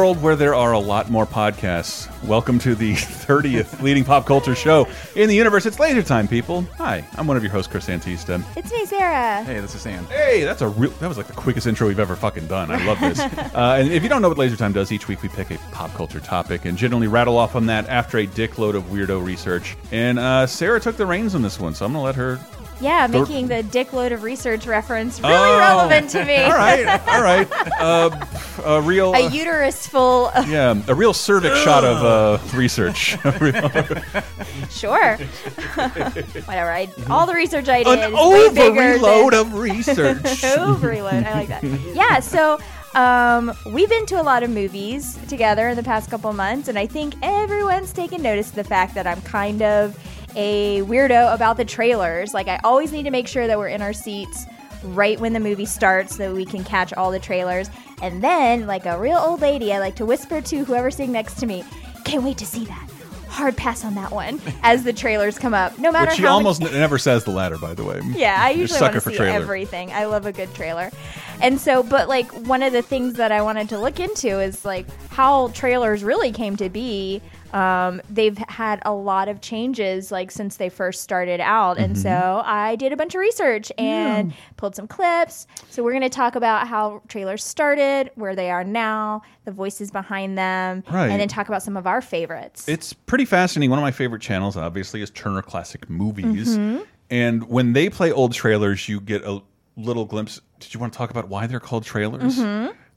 World where there are a lot more podcasts, welcome to the 30th leading pop culture show in the universe. It's Laser Time, people. Hi, I'm one of your hosts, Chris Antista. It's me, Sarah. Hey, this is Sam. Hey, that's a real. That was like the quickest intro we've ever fucking done. I love this. uh, and if you don't know what Laser Time does, each week we pick a pop culture topic and generally rattle off on that after a dickload of weirdo research. And uh, Sarah took the reins on this one, so I'm gonna let her. Yeah, making the dick load of research reference really Oh. relevant to me. All right, all right. Uh, a real. A uterus full of. yeah, a real cervix shot of uh, research. Sure. Whatever. I, all the research I did. An overload than- of research. Overload. I like that. Yeah, so um, we've been to a lot of movies together in the past couple months, and I think everyone's taken notice of the fact that I'm kind of a weirdo about the trailers. Like, I always need to make sure that we're in our seats right when the movie starts so that we can catch all the trailers. And then, like a real old lady, I like to whisper to whoever's sitting next to me, can't wait to see that. Hard pass on that one as the trailers come up. No matter Which she how almost many- never says the latter, by the way. yeah, I usually sucker want to for see trailer. everything. I love a good trailer. And so, but like one of the things that I wanted to look into is like how trailers really came to be. Um, they've had a lot of changes like since they first started out, and Mm-hmm. so I did a bunch of research and pulled some clips. So we're going to talk about how trailers started, where they are now, the voices behind them, Right. and then talk about some of our favorites. It's pretty fascinating. One of my favorite channels, obviously, is Turner Classic Movies. Mm-hmm. And when they play old trailers, you get a little glimpse. Did you want to talk about why they're called trailers?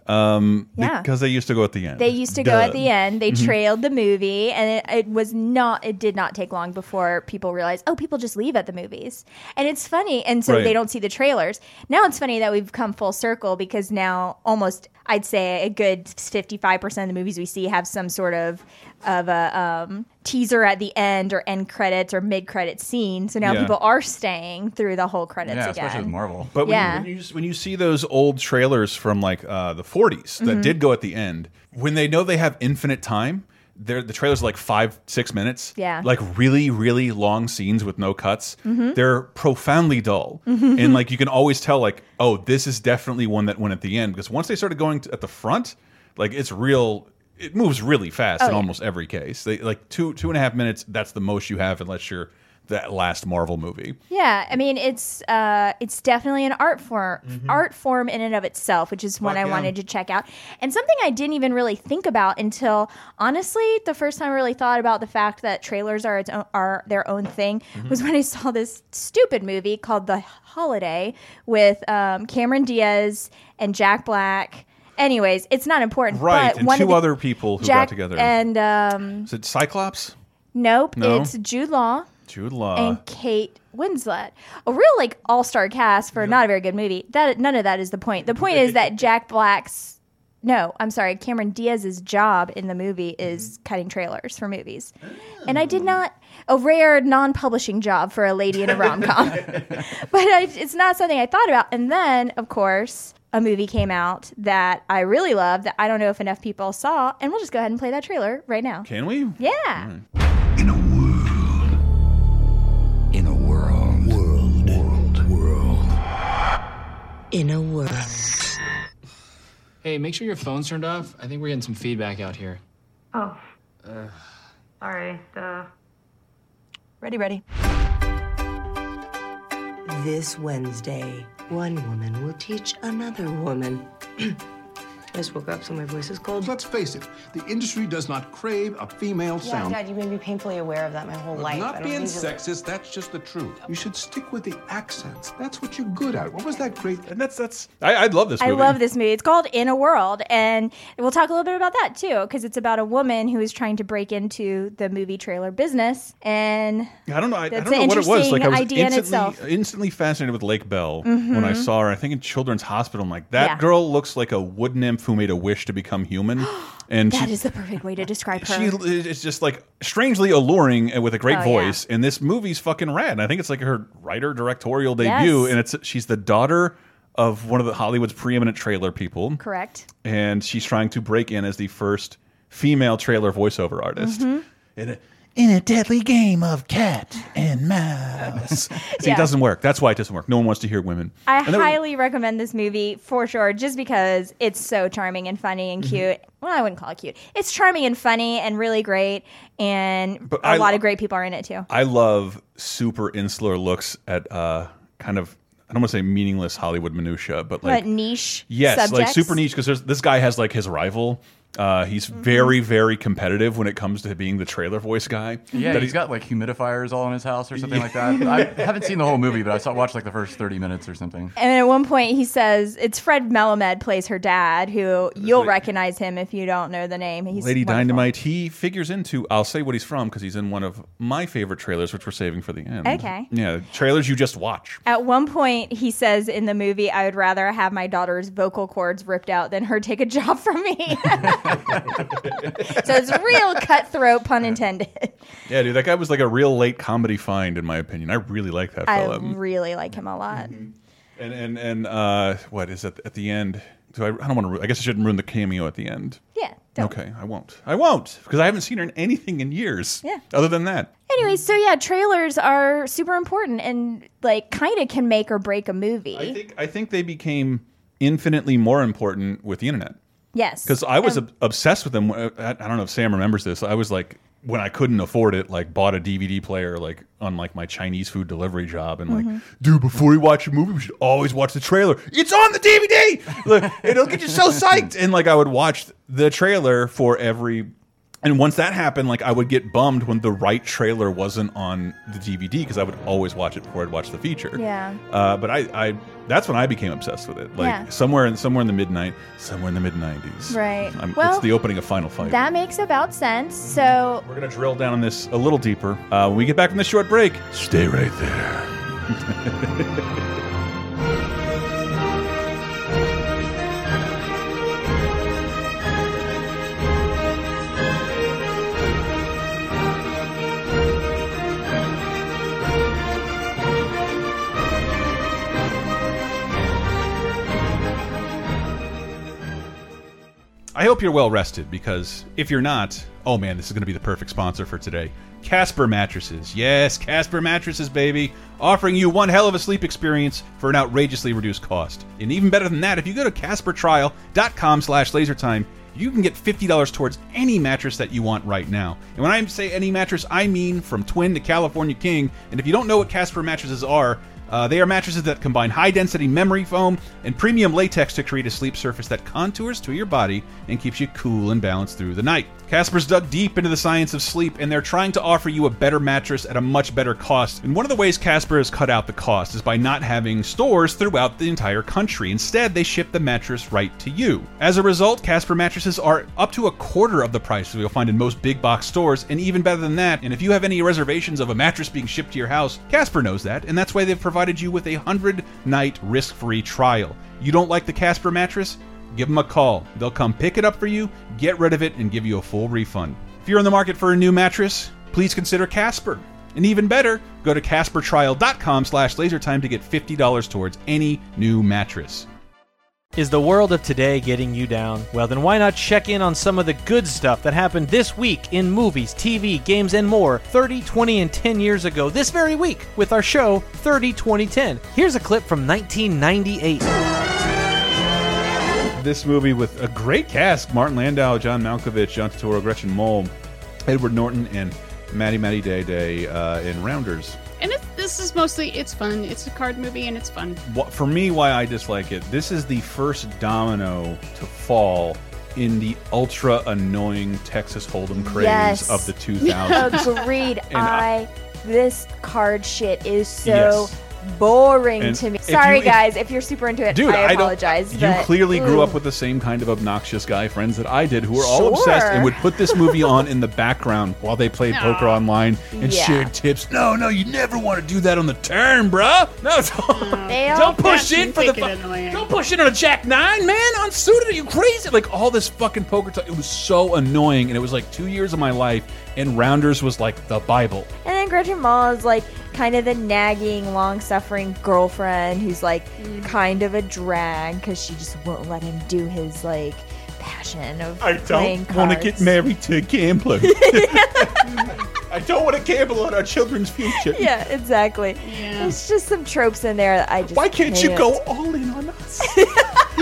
Um. Yeah. because they used to go at the end. They used to go at the end. They Mm-hmm. trailed the movie, and it, it was not. It did not take long before people realized, oh, people just leave at the movies, and it's funny, and so Right. they don't see the trailers. Now it's funny that we've come full circle because now almost, I'd say, a good fifty-five percent of the movies we see have some sort of of a um, teaser at the end or end credits or mid credit scene. So now Yeah. people are staying through the whole credits Yeah, again. especially with Marvel. But when, Yeah. when, you, when you see those old trailers from like uh, the 40s that Mm-hmm. did go at the end, when they know they have infinite time, they're, the trailers are like five, six minutes. Yeah. Like really, really long scenes with no cuts. They're profoundly dull. And like you can always tell, like, oh, this is definitely one that went at the end. Because once they started going to, at the front, like it's real. It moves really fast Oh, in yeah. almost every case. They like two two and a half minutes. That's the most you have unless you're that last Marvel movie. Yeah, I mean it's uh, it's definitely an art form, art form in and of itself, which is one. Fuck I yeah. wanted to check out, and something I didn't even really think about until honestly the first time I really thought about the fact that trailers are its own, are their own thing Mm-hmm. was when I saw this stupid movie called The Holiday with um, Cameron Diaz and Jack Black. Anyways, it's not important. Right, but and one two of the- other people who Jack got together. and um, Is it Cyclops? nope, No? it's Jude Law Jude Law. and Kate Winslet. A real like all star cast for not a very good movie. That none of that is the point. The point is that Jack Black's no, I'm sorry, Cameron Diaz's job in the movie is cutting trailers for movies, and I did not. A rare non-publishing job for a lady in a rom-com, but I, it's not something I thought about. And then, of course, a movie came out that I really love that I don't know if enough people saw, and we'll just go ahead and play that trailer right now. Can we? Yeah. In a world. In a world. World. World. World. in a world. Hey, make sure your phone's turned off. I think we're getting some feedback out here. Oh. Uh, sorry. The Ready, ready. This Wednesday, one woman will teach another woman. I just woke up, so my voice is cold. Let's face it, the industry does not crave a female Yeah, sound. Dad, you made me painfully aware of that my whole life. I Not being need to- sexist, that's just the truth. You should stick with the accents. That's what you're good at. What was that great? And that's that's. I, I love this. Movie. I love this movie. It's called In a World, and we'll talk a little bit about that too, because it's about a woman who is trying to break into the movie trailer business. And I don't know. I, I That's don't know an what it was. Like I was interesting idea in instantly, itself. Mm-hmm. instantly fascinated with Lake Bell when I saw her. I think in Children's Hospital. I'm like, that Yeah. girl looks like a wood nymph nymph who made a wish to become human, and That she, is the perfect way to describe her. she is just like strangely alluring and with a great Oh, voice. And this movie's fucking rad. And I think it's like her writer directorial debut, Yes. and it's she's the daughter of one of the Hollywood's preeminent trailer people, Correct. and she's trying to break in as the first female trailer voiceover artist. Mm-hmm. In a, in a deadly game of cat and mouse. See, Yeah. it doesn't work. That's why it doesn't work. No one wants to hear women. I And then- highly recommend this movie for sure, just because it's so charming and funny and Mm-hmm. cute. Well, I wouldn't call it cute. It's charming and funny and really great, and But a I- lot of great people are in it too. I love super insular looks at uh, kind of I don't want to say meaningless Hollywood minutia, but like but niche yes, like super niche because this guy has like his rival. Uh, he's Mm-hmm. very, very competitive when it comes to being the trailer voice guy. Yeah, That he's he- got like humidifiers all in his house or something like that. I haven't seen the whole movie, but I saw watched like the first thirty minutes or something. And at one point, he says it's Fred Melamed plays her dad, who you'll recognize him if you don't know the name. He's Lady wonderful. Dynamite. He figures into. I'll say what he's from because he's in one of my favorite trailers, which we're saving for the end. Okay. Yeah, trailers you just watch. At one point, he says in the movie, "I would rather have my daughter's vocal cords ripped out than her take a job from me." so it's real cutthroat, pun intended. Yeah, dude, that guy was like a real late comedy find, in my opinion. I really like that I really like him a lot. And and and uh, what is it at the end? Do I? I don't want to. I guess I shouldn't ruin the cameo at the end. Yeah. Don't. Okay, I won't. I won't because I haven't seen her in anything in years. Yeah. Other than that, Anyway, so yeah, trailers are super important and like kind of can make or break a movie. I think I think they became infinitely more important with the internet yes. because I was ob obsessed with them. I I don't know if Sam remembers this. I was like when I couldn't afford it, like bought a DVD player like on like my Chinese food delivery job, and like, mm-hmm. dude, before we watch a movie, we should always watch the trailer. It's on the DVD. Look, it'll get you so psyched. And like I would watch the trailer for every. And once that happened, like I would get bummed when the right trailer wasn't on the DVD because I would always watch it before I'd watch the feature. Yeah. Uh, but I, I, that's when I became obsessed with it. Like Yeah. somewhere in somewhere in the midnight, somewhere in the mid '90s. Right. I'm, Well, it's the opening of Final Fight. that makes about sense. So We're gonna drill down on this a little deeper uh, when we get back from this short break. Stay right there. I hope you're well rested because if you're not, oh man, this is going to be the perfect sponsor for today. Casper Mattresses. Yes, Casper Mattresses, baby. Offering you one hell of a sleep experience for an outrageously reduced cost. And even better than that, if you go to CasperTrial.com slash lasertime, you can get $50 towards any mattress that you want right now. And when I say any mattress, I mean from Twin to California King. And if you don't know what Casper mattresses are, uh, they are mattresses that combine high density memory foam and premium latex to create a sleep surface that contours to your body and keeps you cool and balanced through the night. Casper's dug deep into the science of sleep and they're trying to offer you a better mattress at a much better cost. And one of the ways Casper has cut out the cost is by not having stores throughout the entire country. Instead, they ship the mattress right to you. As a result, Casper mattresses are up to a quarter of the price you'll find in most big box stores, and even better than that. And if you have any reservations of a mattress being shipped to your house, Casper knows that, and that's why they've provided you with a 100 night risk free trial. You don't like the Casper mattress? Give them a call. They'll come pick it up for you, get rid of it, and give you a full refund. If you're in the market for a new mattress, please consider Casper. And even better, go to CasperTrial.com slash lasertime to get $50 towards any new mattress. Is the world of today getting you down? Well, then why not check in on some of the good stuff that happened this week in movies, TV, games, and more 30, 20, and 10 years ago this very week with our show 30, 20, 10. Here's a clip from 1998. This movie with a great cast Martin Landau, John Malkovich, John Turturro, Gretchen Mol, Edward Norton, and Maddie Maddie Day Day uh, in Rounders. And it's, this is mostly it's fun. It's a card movie and it's fun. What, for me, why I dislike it, this is the first domino to fall in the ultra annoying Texas Hold'em craze Yes. of the 2000s. Agreed. And I- I this card shit is so Yes. Boring And to me. Sorry, you- guys, if you're super into it, Dude, I I, apologize. don't. You but- clearly grew up with the same kind of obnoxious guy friends that I did, who were all Sure. obsessed and would put this movie on in the background while they played poker online and Yeah. shared tips. No, no, you never want to do that on the turn, bruh. No, don't, They don't push in for the. wicked fu- annoying. Don't push in on a jack nine, man. Unsuited, are you crazy? Like all this fucking poker talk. It was so annoying, and it was like two years of my life. And Rounders was like the Bible. And then Gretchen Mol is like kind of the nagging, long suffering girlfriend who's like mm. kind of a drag because she just won't let him do his like passion of playing cards. I don't want to get married to a gambler. I don't want to gamble on our children's future. Yeah, exactly. There's just some tropes in there that I just. Why can't you hate. go all in on us?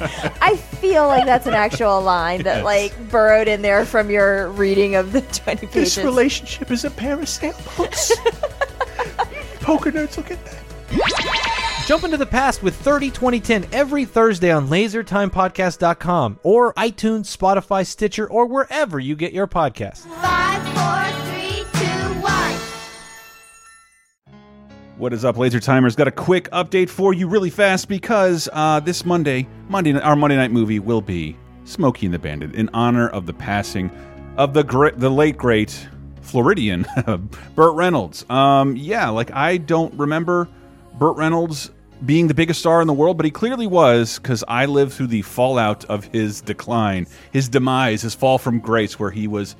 I feel like that's an actual line that Yes. like burrowed in there from your reading of the 20 pages. this relationship is a pair of sailboats. Poker nerds look at that. Jump into the past with 30 2010 every Thursday on lasertimepodcast.com or iTunes, Spotify, Stitcher, or wherever you get your podcasts. Five, four, three, What is up, Laser Timers? Got a quick update for you really fast because uh, this Monday, Monday, our Monday night movie will be Smokey and the Bandit in honor of the passing of the great, the late great Floridian Burt Reynolds. Um, yeah, like I don't remember Burt Reynolds being the biggest star in the world, but he clearly was because I lived through the fallout of his decline, his demise, his fall from grace, where he was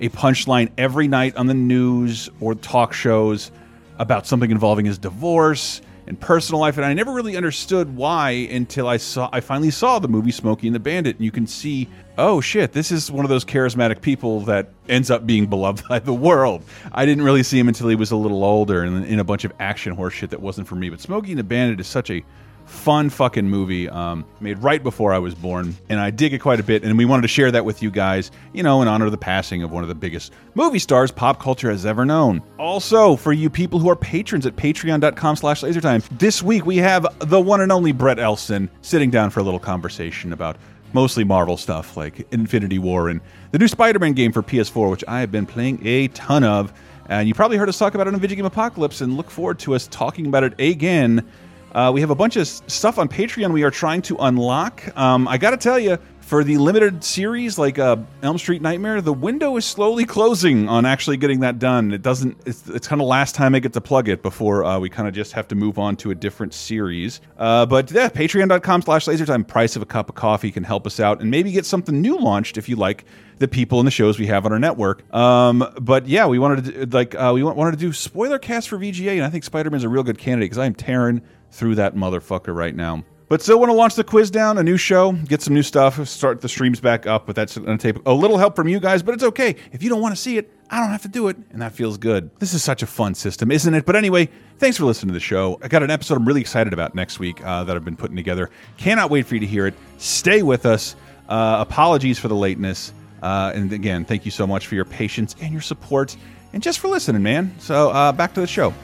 a punchline every night on the news or talk shows about something involving his divorce and personal life, and I never really understood why until I saw I finally saw the movie Smokey and the Bandit, and you can see, oh shit, this is one of those charismatic people that ends up being beloved by the world. I didn't really see him until he was a little older and in a bunch of action horse shit that wasn't for me. But Smokey and the Bandit is such a fun fucking movie um, made right before I was born, and I dig it quite a bit. And we wanted to share that with you guys, you know, in honor of the passing of one of the biggest movie stars pop culture has ever known. Also, for you people who are patrons at patreon.com slash lasertime, this week we have the one and only Brett Elston sitting down for a little conversation about mostly Marvel stuff like Infinity War and the new Spider-Man game for PS4, which I have been playing a ton of. And you probably heard us talk about it on Video Game Apocalypse, and look forward to us talking about it again uh, we have a bunch of stuff on Patreon we are trying to unlock. Um, I got to tell you, for the limited series like uh, Elm Street Nightmare, the window is slowly closing on actually getting that done. It doesn't. It's, it's kind of last time I get to plug it before uh, we kind of just have to move on to a different series. Uh, but yeah, Patreon.com/slash LaserTime. Price of a cup of coffee can help us out and maybe get something new launched if you like the people and the shows we have on our network. Um, but yeah, we wanted to like uh, we wanted to do spoiler cast for VGA, and I think Spider Man's a real good candidate because I'm tearing through that motherfucker right now. But still want to launch the quiz down, a new show, get some new stuff, start the streams back up. But that's going to take a little help from you guys. But it's okay if you don't want to see it. I don't have to do it, and that feels good. This is such a fun system, isn't it? But anyway, thanks for listening to the show. I got an episode I'm really excited about next week uh, that I've been putting together. Cannot wait for you to hear it. Stay with us. Uh, apologies for the lateness. Uh, and again, thank you so much for your patience and your support, and just for listening, man. So uh, back to the show.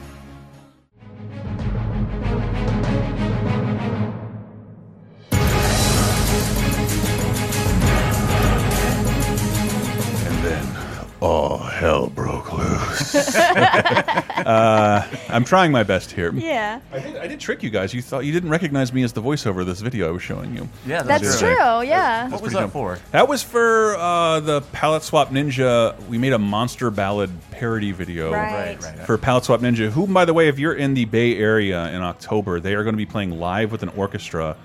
Uh, I'm trying my best here. Yeah. I did, I did trick you guys. You thought you didn't recognize me as the voiceover of this video I was showing you. Yeah, That's true, yeah. What was that dumb. for? That was for uh, the Palette Swap Ninja. We made a monster ballad parody video Right. Right, right. for Palette Swap Ninja. Who, by the way, if you're in the Bay Area in October, they are going to be playing live with an orchestra.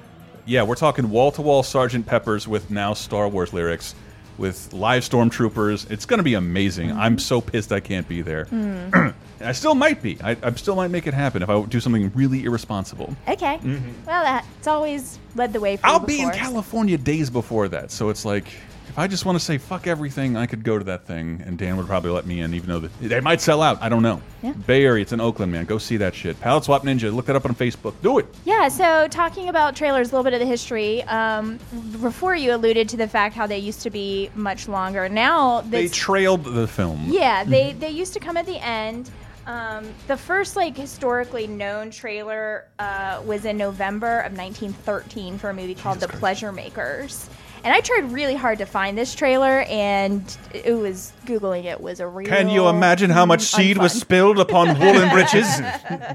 Yeah, we're talking wall to wall Sergeant Peppers with now Star Wars lyrics, with live stormtroopers. It's going to be amazing. Mm-hmm. I'm so pissed I can't be there. Mm. I still might be. I, I still might make it happen if I do something really irresponsible. Okay. Mm-hmm. Well, that's always led the way for. I'll you be in. California days before that, so it's like if I just want to say fuck everything, I could go to that thing, and Dan would probably let me in, even though the, they might sell out. I don't know. Yeah. Bay Area, it's in Oakland, man. Go see that shit. Palette Swap Ninja. Look that up on Facebook. Do it. Yeah, so talking about trailers, a little bit of the history. Um, before you alluded to the fact how they used to be much longer. Now, They trailed the film. yeah, they they used to come at the end. Um, the first like historically known trailer uh, was in November of 1913 for a movie called The Pleasure Makers, And I tried really hard to find this trailer, and it was googling it was a real. Can you imagine how much seed was spilled upon woolen breeches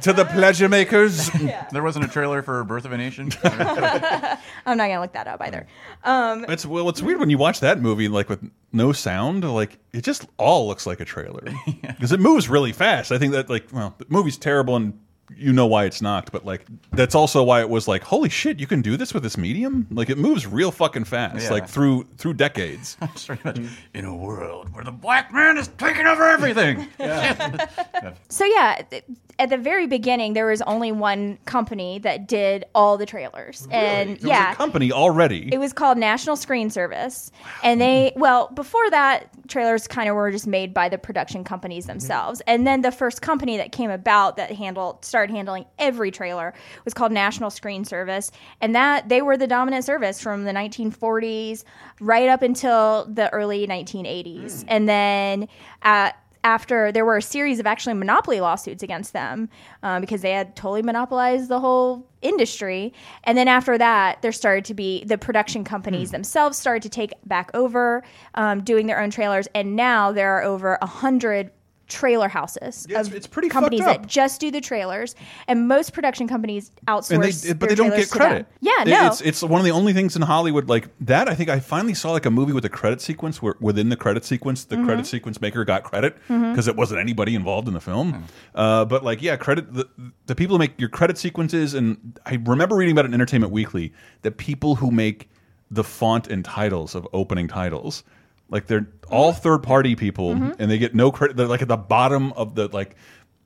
to the pleasure makers? There wasn't a trailer for Birth of a Nation. I'm not gonna look that up either. Um, It's well, it's weird when you watch that movie like with no sound. Like it just all looks like a trailer because it moves really fast. I think that like well, the movie's terrible and you know why it's knocked, but like that's also why it was like holy shit, you can do this with this medium. Like it moves real fucking fast, Yeah. like through through decades. Just very much in a world where the black man is taking over everything. So yeah, at the very beginning, there was only one company that did all the trailers, and There was yeah, a company already. It was called National Screen Service. And they, well, before that, trailers kind of were just made by the production companies mm-hmm. themselves. And then the first company that came about that handled, started handling every trailer It was called National Screen Service. And that, they were the dominant service from the 1940s right up until the early 1980s. And then at, after there were a series of actually monopoly lawsuits against them um, because they had totally monopolized the whole industry. And then after that, there started to be the production companies themselves started to take back over um, doing their own trailers. And now there are over a hundred trailer houses Yeah, it's- of it's pretty companies fucked up. that just do the trailers and most production companies outsource and they, but they don't get credit. yeah It- no it's it's one of the only things in Hollywood like that. I think I finally saw like a movie with a credit sequence where within the credit sequence, the Mhm. credit sequence maker got credit because it wasn't anybody involved in the film. Uh, but like, yeah, credit the the people who make your credit sequences, and I remember reading about it in Entertainment Weekly that people who make the font and titles of opening titles. Like they're all third party people, Mm-hmm. Mhm. and they get no credit. They're like at the bottom of the like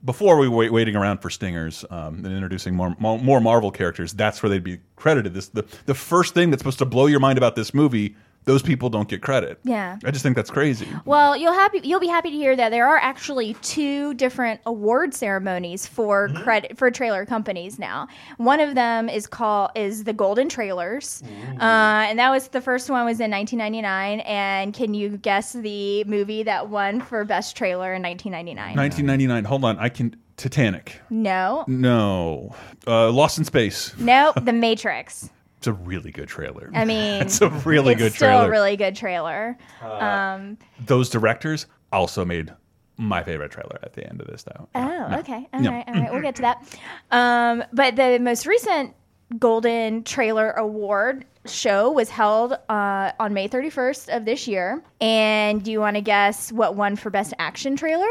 before we were waiting around for stingers um, and introducing more, more more Marvel characters. That's where they'd be credited. This the the first thing that's supposed to blow your mind about this movie. Those people don't get credit. Yeah. I just think that's crazy. Well, you'll happy you'll be happy to hear that there are actually two different award ceremonies for Mm-hmm. credit for trailer companies now. One of them is called is the Golden Trailers, uh, and that was the first one was in 1999. And can you guess the movie that won for best trailer in 1999? 1999. Hold on, I can Titanic. No, No, uh, Lost in Space. no, The Matrix. It's a really good trailer. I mean, it's a really it's good still trailer. a really good trailer. Uh, um, Those directors also made my favorite trailer at the end of this, though. Oh, No. okay. All No. right, all right. We'll get to that. Um, but the most recent Golden Trailer Award show was held uh, on May 31st of this year. And do you want to guess what won for Best Action Trailer?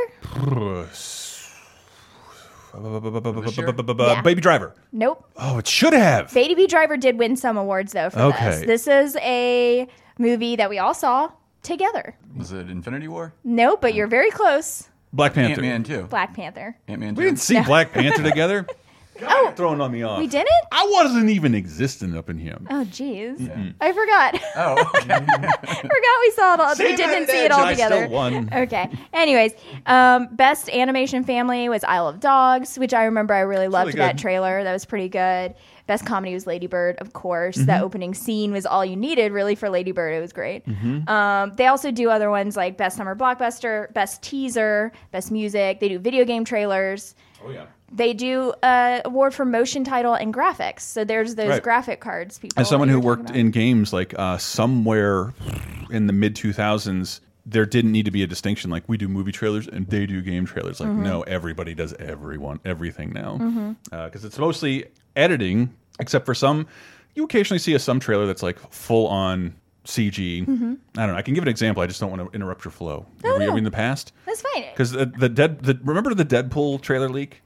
Yeah. Baby Driver. Nope. Oh, it should have. Baby Driver did win some awards, though, for Okay. this. This is a movie that we all saw together. Was it Infinity War? No, but you're very close. Black Panther. Ant-Man too. Black Panther. Ant-Man We didn't see No. Black Panther together. Oh, throwing on me off. we didn't? I wasn't even existing up in here. Oh, jeez. I forgot. Oh, forgot we saw it all. See, we didn't see it edge, all I still together. won. Okay. Anyways, um, best animation family was Isle of Dogs, which I remember I really loved really that trailer. That was pretty good. Best comedy was Lady Bird, of course. Mhm. That opening scene was all you needed, really, for Lady Bird. It was great. Mhm. Um, they also do other ones like Best Summer Blockbuster, Best Teaser, Best Music. They do video game trailers. Oh yeah. They do uh, award for motion title and graphics. So there's those Right. graphic cards. People. As someone who you were talking worked about. in games, like uh, somewhere in the mid 2000s, there didn't need to be a distinction. Like we do movie trailers and they do game trailers. Like Mhm. no, everybody does everyone everything now because it's mostly editing, except for some. You occasionally see a some trailer that's like full on CG. Mhm. I don't know. I can give an example. I just don't want to interrupt your flow. No, Are we no. in the past? That's fine. Because the, the dead. The, remember the Deadpool trailer leak?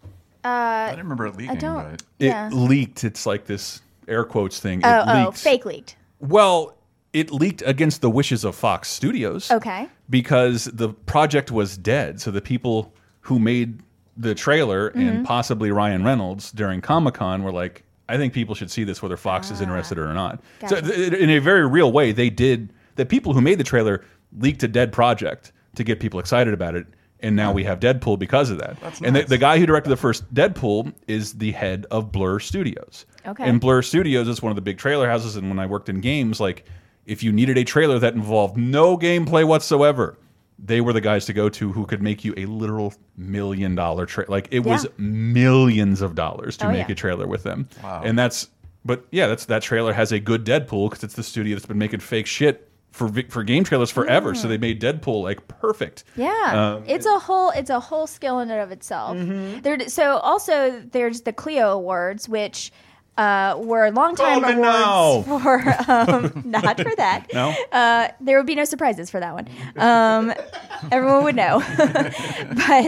Uh, I didn't remember it leaking. don't. But... It Yeah. leaked. It's like this air quotes thing. Oh, it oh, leaked. fake leaked. Well, it leaked against the wishes of Fox Studios. Okay. Because the project was dead. So the people who made the trailer Mhm. and possibly Ryan Reynolds during Comic Con were like, I think people should see this whether Fox is interested or not. So Ah. Gotcha. th- in a very real way, they did. The people who made the trailer leaked a dead project to get people excited about it. And now we have Deadpool because of that. That's and nice. the, the guy who directed the first Deadpool is the head of Blur Studios. Okay. And Blur Studios is one of the big trailer houses. And when I worked in games, like if you needed a trailer that involved no gameplay whatsoever, they were the guys to go to who could make you a literal million dollar trailer. Like it was millions of dollars to Oh, make yeah. a trailer with them. Wow. And that's but yeah, that's that trailer has a good Deadpool because it's the studio that's been making fake shit for for game trailers forever. So they made Deadpool like perfect. Yeah, Um, it's a whole it's a whole skill in and of itself. Mm-hmm. There, so also there's the Clio Awards, which uh, were longtime Oh, awards no. for um, not for that. No? uh, there would be no surprises for that one. Um, everyone would know. but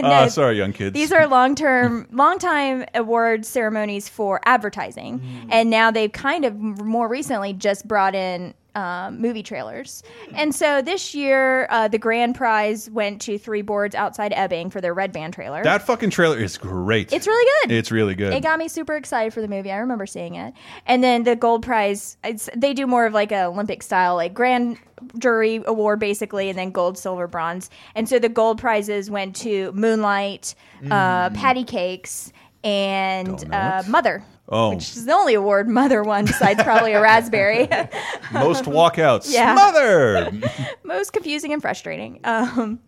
no, Ah, sorry, young kids. These are long term, long time award ceremonies for advertising, Mm. and now they've kind of more recently just brought in. Um, movie trailers, and so this year uh, the grand prize went to Three Boards Outside Ebbing for their Red Band trailer. that fucking trailer is great. It's really good. It's really good. It got me super excited for the movie. I remember seeing it. And then the gold prize, it's, they do more of like a Olympic style, like grand jury award basically, and then gold, silver, bronze. And so the gold prizes went to Moonlight, uh, Patti Cake$, and uh, Mother. Oh. Which is the only award Mother won besides probably a raspberry. Most walkouts. Yeah. Mother. most confusing and frustrating. Um,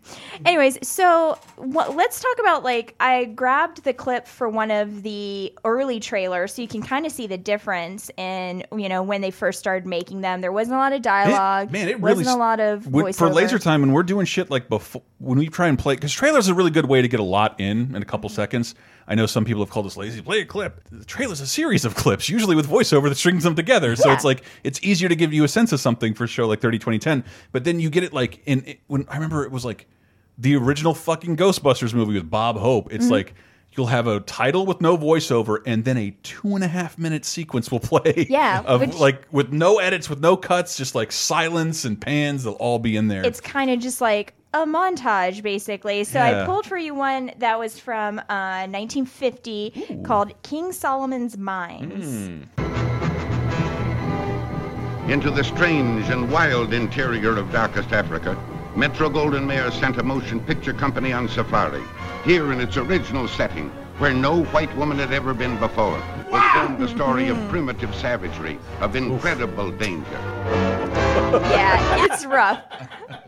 anyways, so what, let's talk about like I grabbed the clip for one of the early trailers, so you can kind of see the difference in you know when they first started making them. There wasn't a lot of dialogue. man, it really wasn't a lot of When- for laser time and we're doing shit like before when we try and play because trailers are a really good way to get a lot in in a couple seconds i know some people have called us lazy play a clip the trailer's a series of clips usually with voiceover that strings them together so Yeah. it's like it's easier to give you a sense of something for a show like 30 2010 but then you get it like in it, when i remember it was like the original fucking ghostbusters movie with bob hope it's Mhm. like You'll have a title with no voiceover, and then a two and a half minute sequence will play. Yeah, of which- like with no edits, with no cuts, just like silence and pans. They'll all be in there. it's kind of just like a montage basically. So i pulled for you one that was from uh, 1950 called king solomon's mines. Into the strange and wild interior of darkest Africa, Metro Goldwyn Mayer sent a motion picture company on safari. Here in its original setting, where no white woman had ever been before, was filmed the story of primitive savagery, of incredible danger. yeah, it's rough.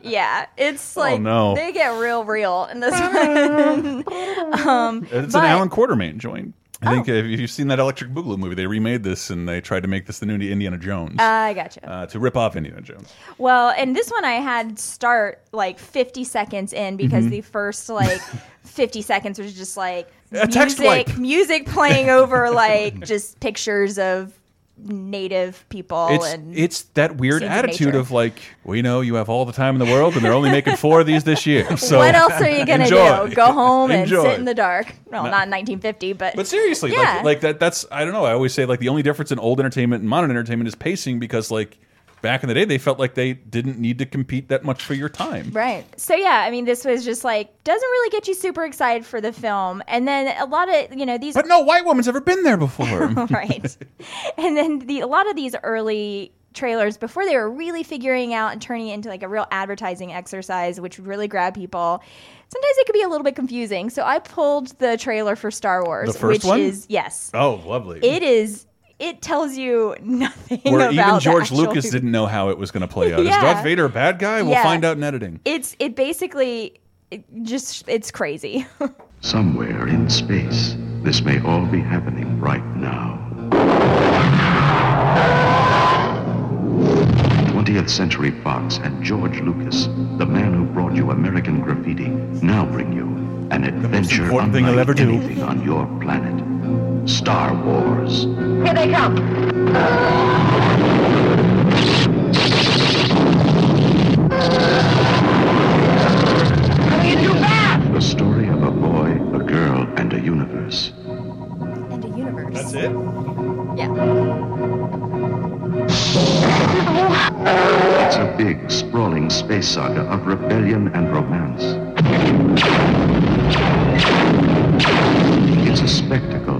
Yeah, it's like no. they get real, real in this one. um, It's but- an Allan Quatermain joint. I think Oh. if you've seen that Electric Boogaloo movie, they remade this and they tried to make this the new Indiana Jones I gotcha. uh, to rip off Indiana Jones. Well, and this one I had start like 50 seconds in because Mhm. the first like 50 seconds was just like A text music, wipe. music playing over like just pictures of native people It's and it's that weird of attitude of like we know you have all the time in the world and they're only making four of these this year. So what else are you gonna enjoy. do? Go home and Enjoy. sit in the dark? Well, No. not in 1950, but But seriously, yeah. like like that that's I don't know. I always say like the only difference in old entertainment and modern entertainment is pacing because like back in the day they felt like they didn't need to compete that much for your time. Right. So yeah, I mean, this was just like doesn't really get you super excited for the film, and then a lot of you know these. But no white woman's ever been there before. right. And then the a lot of these early trailers before they were really figuring out and turning it into like a real advertising exercise which would really grab people sometimes it could be a little bit confusing so i pulled the trailer for star wars The first which one? is yes Oh, lovely. it is it tells you nothing Where about even George actual Lucas movie. didn't know how it was going to play out. Is Darth Vader a bad guy? We'll Yeah. find out in editing. it's it basically it just it's crazy Somewhere in space, this may all be happening right now. 20th Century Fox and George Lucas, the man who brought you American graffiti, now bring you an adventure important thing unlike you'll ever do. anything on your planet. Star Wars. Here they come. The story of a boy, a girl, and a universe. and a universe That's it? yeah It's a big, sprawling space saga of rebellion and romance. It's a spectacle,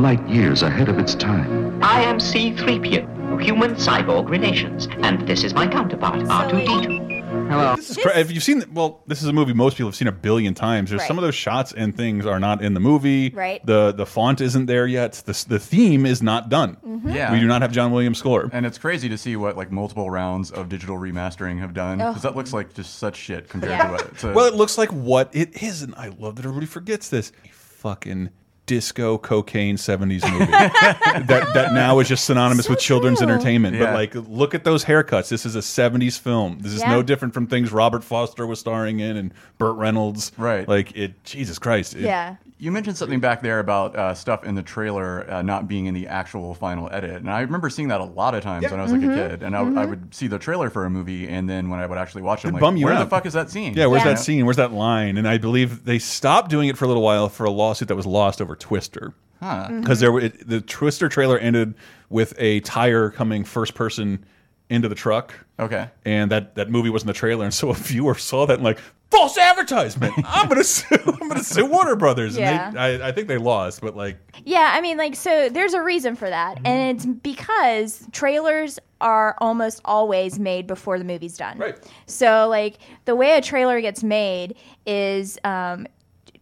light years ahead of its time. I am C-3PO, human cyborg relations, and this is my counterpart, R2-D2. Hello. This is cra- if you've seen, well, this is a movie most people have seen a billion times. There's Right. some of those shots and things are not in the movie. Right. The the font isn't there yet. The the theme is not done. Mm-hmm. Yeah. We do not have John Williams score. And it's crazy to see what like multiple rounds of digital remastering have done Oh. because that looks like just such shit compared Yeah. to what. To, Well, it looks like what it is, and I love that everybody forgets this. A fucking disco cocaine 70s movie that that now is just synonymous with children's true. entertainment but like look at those haircuts this is a 70s film this is Yeah. no different from things robert forster was starring in and burt reynolds Right. like it jesus christ it- Yeah. You mentioned something back there about uh, stuff in the trailer uh, not being in the actual final edit, and I remember seeing that a lot of times when I was like Mm-hmm. a kid, and I, I would see the trailer for a movie, and then when I would actually watch it, I'm It'd like, bum you where out. the fuck is that scene? yeah where's Yeah. that scene where's that line and i believe they stopped doing it for a little while for a lawsuit that was lost over twister Huh. Mm-hmm. because there were it, the Twister trailer ended with a tire coming first person into the truck. Okay. and that that movie was in the trailer, and so a viewer saw that and like false advertisement. I'm gonna sue. I'm gonna sue Warner Brothers. Yeah. And they, I, I think they lost, but like Yeah, I mean, like, so there's a reason for that. Mm-hmm. And it's because trailers are almost always made before the movie's done. Right. So, like, the way a trailer gets made is um,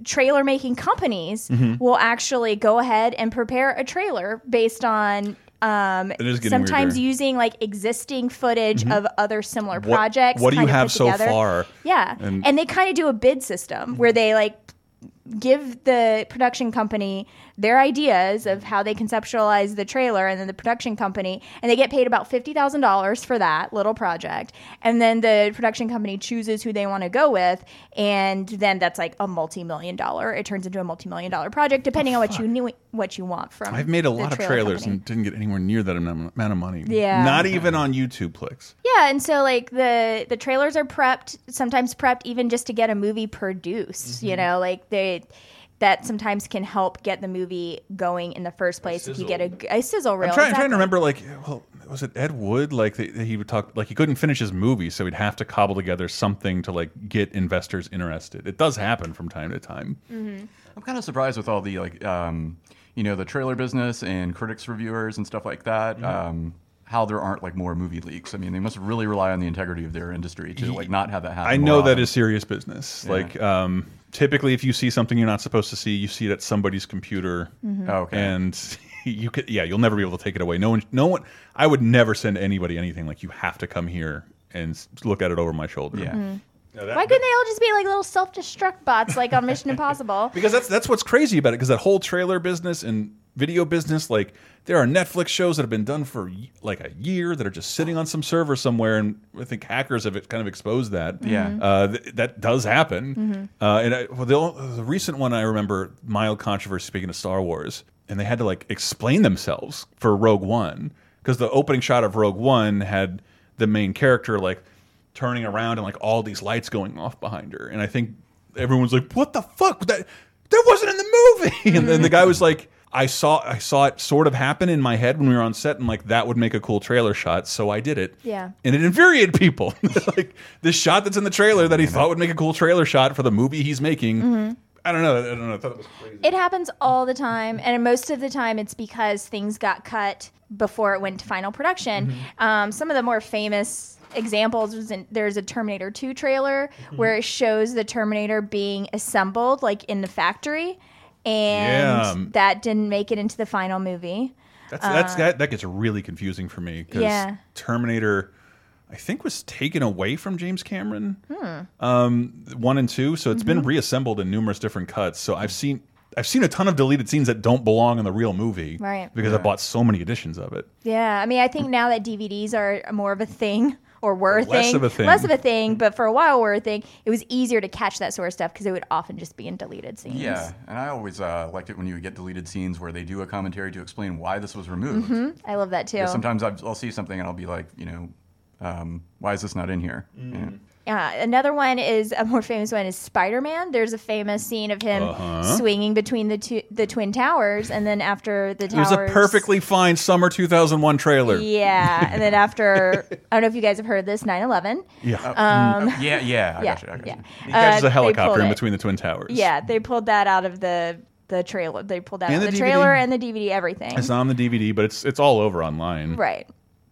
trailer making companies Mm-hmm. will actually go ahead and prepare a trailer based on. Um, sometimes weirder. using like existing footage of other similar What- projects. what do you have so together. far? Yeah, And- and, they kind of do a bid system where they like give the production company their ideas of how they conceptualize the trailer and then the production company and they get paid about $50,000 for that little project and then the production company chooses who they want to go with and then that's like a multi-million dollar it turns into a multi-million dollar project depending on what you knew what you want from I've made a the lot of trailers company. and didn't get anywhere near that amount amount of money. Yeah. not even on YouTube clicks. Yeah, and so like the the trailers are prepped, sometimes prepped even just to get a movie produced. You mm-hmm. know, like they that sometimes can help get the movie going in the first place if you get a, a sizzle reel. I'm trying, I'm trying to remember, like, well, was it Ed Wood? Like, that he would talk, like, he couldn't finish his movie, so he'd have to cobble together something to, like, get investors interested. It does happen from time to time. I'm kind of surprised with all the like, um, you know, the trailer business and critics reviewers and stuff like that. Mm-hmm. Um, how there aren't like more movie leaks. I mean, they must really rely on the integrity of their industry to like not have that happen. I know that often. is serious business. Yeah. Like, um, typically, if you see something you're not supposed to see, you see it at somebody's computer, Oh, okay. and you could, yeah, you'll never be able to take it away. No one, no one. I would never send anybody anything like you have to come here and look at it over my shoulder. Yeah. No, that- Why couldn't they all just be like little self destruct bots like on Mission Impossible? because that's that's what's crazy about it because that whole trailer business and video business. Like there are netflix shows that have been done for like a year that are just sitting on some server somewhere and i think hackers have kind of exposed that. Yeah. uh, th that does happen. Uh, and I, well, the, the recent one i remember mild controversy speaking of star wars and they had to like explain themselves for rogue one because the opening shot of rogue one had the main character like turning around and like all these lights going off behind her. And i think everyone's like what the fuck? That that wasn't in the movie. And then the guy was like i saw i saw it sort of happen in my head when we were on set and like that would make a cool trailer shot so i did it Yeah. and it infuriated people like this shot that's in the trailer that he thought would make a cool trailer shot for the movie he's making Mm-hmm. i don't know i don't know i thought it was crazy It happens all the time, and most of the time it's because things got cut before it went to final production. Mm-hmm. Um, some of the more famous examples was in, there's a Terminator 2 trailer Mm-hmm. where it shows the Terminator being assembled like in the factory, and Yeah. that didn't make it into the final movie. That's that's that, that gets really confusing for me because Uh, Yeah. Terminator, I think, was taken away from James Cameron, Hmm. um, one and two. So it's Mm-hmm. been reassembled in numerous different cuts. So I've seen I've seen a ton of deleted scenes that don't belong in the real movie, Right. Because I bought so many editions of it. Yeah, I mean, I think now that DVDs are more of a thing, or were a Less thing, of a thing. less of a thing, but for a while were a thing. It was easier to catch that sort of stuff because it would often just be in deleted scenes. Yeah, and I always uh, liked it when you would get deleted scenes where they do a commentary to explain why this was removed. hmm I love that too. Because sometimes I've, I'll see something and I'll be like, you know, um, why is this not in here? Mm. Yeah. Uh, another one is a more famous one is Spider Man. There's a famous scene of him Uh-huh. swinging between the two, the twin towers, and then after the It was a perfectly fine summer 2001 trailer. yeah. And then after, I don't know if you guys have heard of this 9/11. Yeah. Um, yeah, yeah, I yeah, you. I yeah. you. He catches Uh, a helicopter pulled in it. between the twin towers. Yeah, they pulled that out of the the trailer. They pulled that And out the the, trailer and the DVD, everything. It's not on the DVD, but it's it's all over online. Right.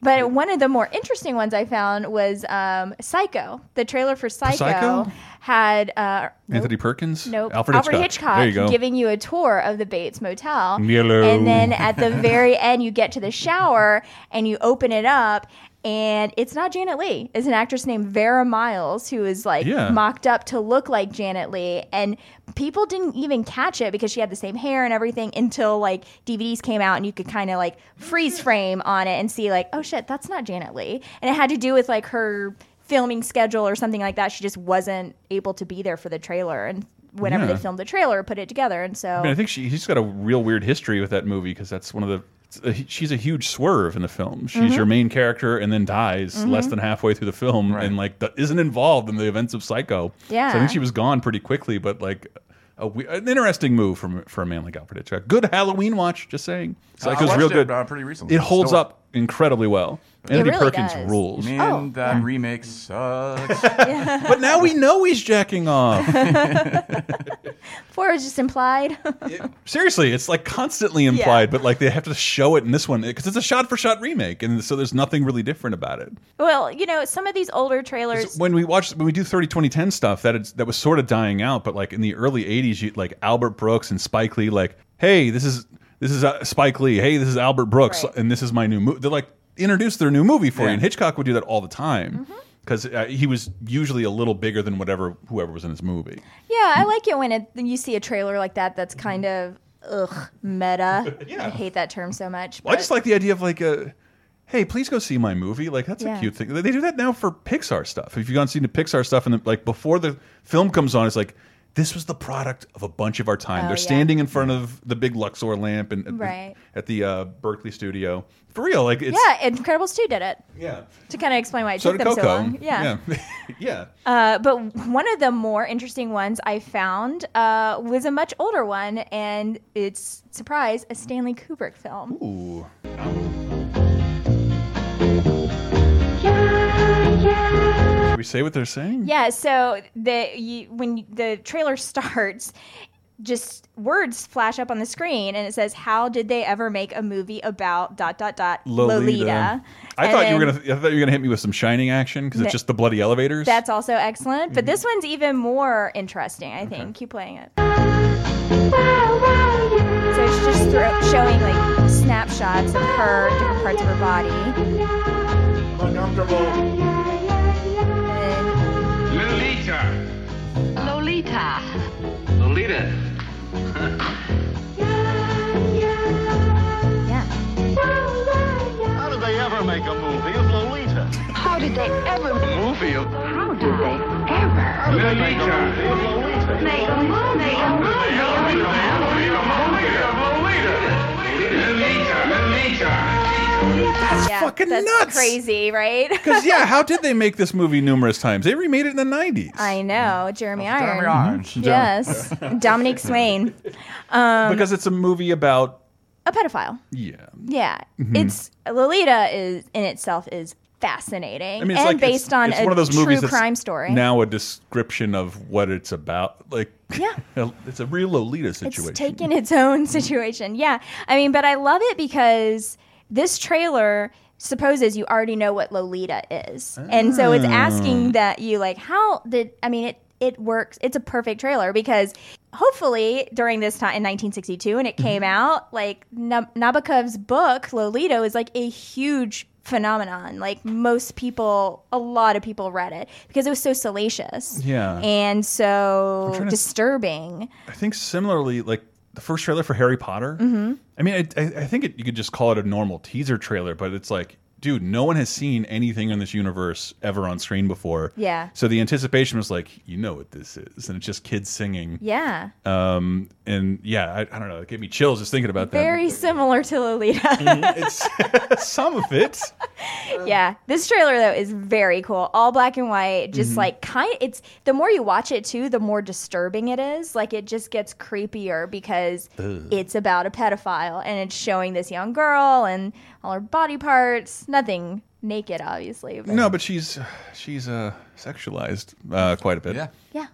But one of the more interesting ones I found was um, Psycho. The trailer for Psycho, Psycho? had uh, Anthony Perkins? Nope. Alfred Hitchcock. Hitchcock you giving you a tour of the Bates Motel. Yellow. And then at the very end, you get to the shower and you open it up, and it's not Janet Leigh. It's an actress named Vera Miles who is like Yeah. mocked up to look like Janet Leigh, and people didn't even catch it because she had the same hair and everything until like DVDs came out and you could kind of like freeze frame on it and see like, oh shit, that's not Janet Leigh, and it had to do with like her filming schedule or something like that. She just wasn't able to be there for the trailer, and whenever Yeah. they filmed the trailer, put it together, and so I mean, I think she, he's got a real weird history with that movie because that's one of the. It's a- she's a huge swerve in the film. She's Mhm. your main character and then dies less Mhm. than halfway through the film and like the, isn't involved in the events of Psycho. Yeah. So I think she was gone pretty quickly, but like. A, an interesting move from for a man like Alfred Hitchcock. Good Halloween watch, just saying. Psycho's watched real it, good. uh, pretty recently. It holds Still- up incredibly well. Anthony really Perkins does. rules. Man, Oh, that yeah. remake sucks. but now we know he's jacking off. four was just implied. Seriously, it's like constantly implied, but like they have to show it in this one because it's a shot for shot remake, and so there's nothing really different about it. well, you know, some of these older trailers. When we watch, when we do 30 2010 stuff, that is, that was sort of dying out, but like in the early 80s, you, like Albert Brooks and Spike Lee, like, hey, this is this is uh, Spike Lee, hey, this is Albert Brooks, Right. and this is my new movie. They're like introduce their new movie for Yeah. you, and Hitchcock would do that all the time Mm-hmm. because uh, he was usually a little bigger than whatever whoever was in his movie. Yeah, I like it when it, you see a trailer like that that's kind of ugh meta. I hate that term so much. Well, I just like the idea of like a, hey, please go see my movie. Like that's Yeah. a cute thing. They do that now for Pixar stuff. If you've gone seen the Pixar stuff, and the, like before the film comes on, it's like this was the product of a bunch of our time. Oh, They're yeah. standing in front of the big Luxo lamp and at Right. the, at the uh, Berkeley studio for real. Like it's yeah, Incredibles 2 did it. yeah. To kind of explain why it So took them Coco. so long. Yeah. yeah, yeah. Uh, but one of the more interesting ones I found uh, was a much older one, and it's surprise a Stanley Kubrick film. Ooh. Should we say what they're saying? Yeah, so the you, when the trailer starts, just words flash up on the screen, and it says, "How did they ever make a movie about dot dot dot Lolita?" I And thought you were gonna. I thought you were gonna hit me with some shining action because it's just the bloody elevators. That's also excellent, but Mm-hmm. this one's even more interesting. I think. Keep playing it. So it's just thro- showing like snapshots of her, different parts of her body. And Lolita. Lolita. yeah. How did they ever make a movie Lolita? Did they ever movie of How did they ever How did they make a movie of Lolita? make a movie? Make a That's yeah, fucking that's nuts. crazy, right? Because yeah, how did they make this movie numerous times? They remade it in the '90s. I know, Jeremy Irons. Jeremy Irons. Yes, Dominique Swain, um, because it's a movie about a pedophile. yeah. Yeah, Mhm. it's Lolita is in itself is fascinating I mean, and like it's- based on it's a one of those true crime story. Now a description of what it's about. Like Yeah. it's a real Lolita situation. It's taken its own situation. Yeah. I mean, but I love it because this trailer supposes you already know what Lolita is. And so it's Ah. asking that you like how did I mean it it works. It's a perfect trailer because hopefully during this time in 1962 when it came out, like Nab- Nabokov's book Lolita is like a huge phenomenon. Like most people, a lot of people read it because it was so salacious. Yeah. And so trying to- disturbing. I think similarly, like the first trailer for Harry Potter. Mhm. I mean, I, I, I think it, you could just call it a normal teaser trailer, but it's like, dude, no one has seen anything in this universe ever on screen before. Yeah. So the anticipation was like, you know what this is, and it's just kids singing. Yeah. Um, and yeah, I, I don't know, it gave me chills just thinking about that. Very similar to Lolita. it's some of it. yeah. This trailer though is very cool. All black and white. Just Mhm. like kind it's the more you watch it too, the more disturbing it is. Like it just gets creepier because Ugh. it's about a pedophile and it's showing this young girl and all her body parts. Nothing naked obviously. But No, but she's she's uh, sexualized uh, quite a bit. Yeah, yeah.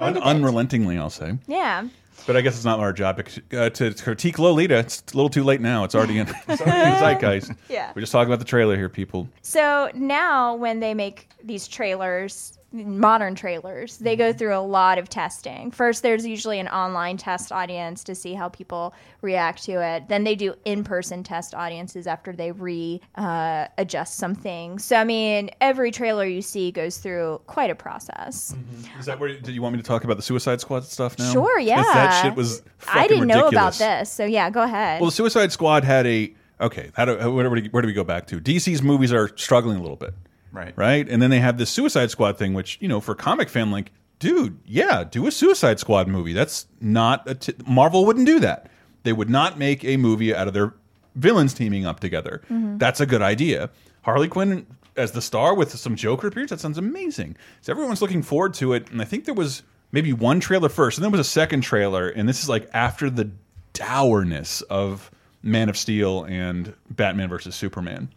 Un- unrelentingly, I'll say. Yeah. But I guess it's not our job because, uh, to critique Lolita. It's a little too late now. It's already in, it's already in zeitgeist. Yeah. We're just talking about the trailer here, people. So now when they make these trailers modern trailers. They go through a lot of testing. First, there's usually an online test audience to see how people react to it. Then they do in-person test audiences after they re uh, adjust some things. So I mean, every trailer you see goes through quite a process. Is that where? Did you want me to talk about the Suicide Squad stuff now? sure yeah. that shit was. I didn't know about this, so yeah, go ahead. Well, the Suicide Squad had a okay. How do, where, do we, where do we go back to? DC's movies are struggling a little bit, Right. right? And then they have this Suicide Squad thing, which you know, for comic fan, like, dude, yeah, do a Suicide Squad movie. That's not a t Marvel wouldn't do that. They would not make a movie out of their villains teaming up together. Mhm. That's a good idea. Harley Quinn as the star with some Joker appearance. That sounds amazing. So everyone's looking forward to it. And I think there was maybe one trailer first, and then there was a second trailer. And this is like after the dourness of Man of Steel and Batman versus Superman.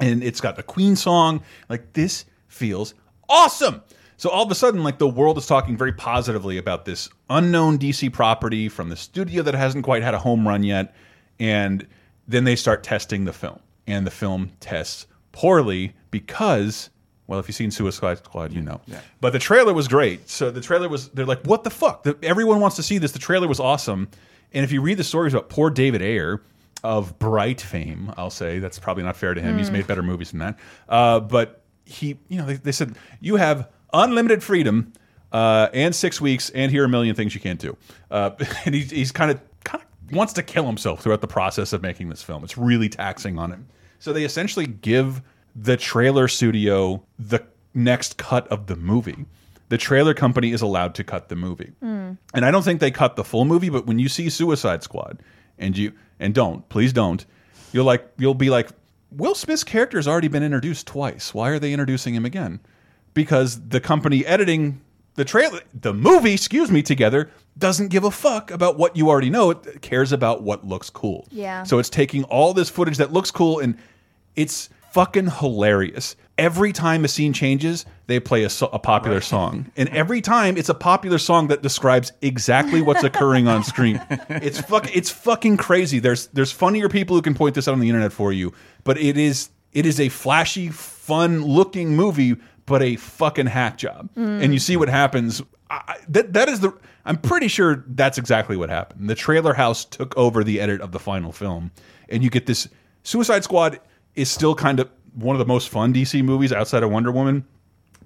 And it's got the Queen song. Like this feels awesome. So all of a sudden, like the world is talking very positively about this unknown DC property from the studio that hasn't quite had a home run yet. And then they start testing the film. And the film tests poorly because, well, if you've seen Suicide Squad, you know. But the trailer was great. So the trailer was, they're like, what the fuck? The, everyone wants to see this. The trailer was awesome. And if you read the stories about poor David Ayer of Bright fame, I'll say, that's probably not fair to him. He's Mm. made better movies than that. Uh, but he, you know, they, they said, you have unlimited freedom uh, and six weeks, and here are a million things you can't do. Uh, and he's, he's kind of kind of wants to kill himself throughout the process of making this film. It's really taxing on him. So they essentially give the trailer studio the next cut of the movie. The trailer company is allowed to cut the movie. Mm. And I don't think they cut the full movie, but when you see Suicide Squad and you and don't, please don't, you'll like you'll be like, Will Smith's character has already been introduced twice. Why are they introducing him again? Because the company editing the trailer the movie, excuse me, together doesn't give a fuck about what you already know. It cares about what looks cool. Yeah. So it's taking all this footage that looks cool and it's fucking hilarious. Every time a scene changes, they play a, a popular song, and every time it's a popular song that describes exactly what's occurring on screen. It's fuck, it's fucking crazy. There's there's funnier people who can point this out on the internet for you, but it is it is a flashy, fun looking movie, but a fucking hack job. Mm. And you see what happens. I, that that is the. I'm pretty sure that's exactly what happened. The trailer house took over the edit of the final film, and you get this. Suicide Squad is still kind of one of the most fun DC movies outside of Wonder Woman,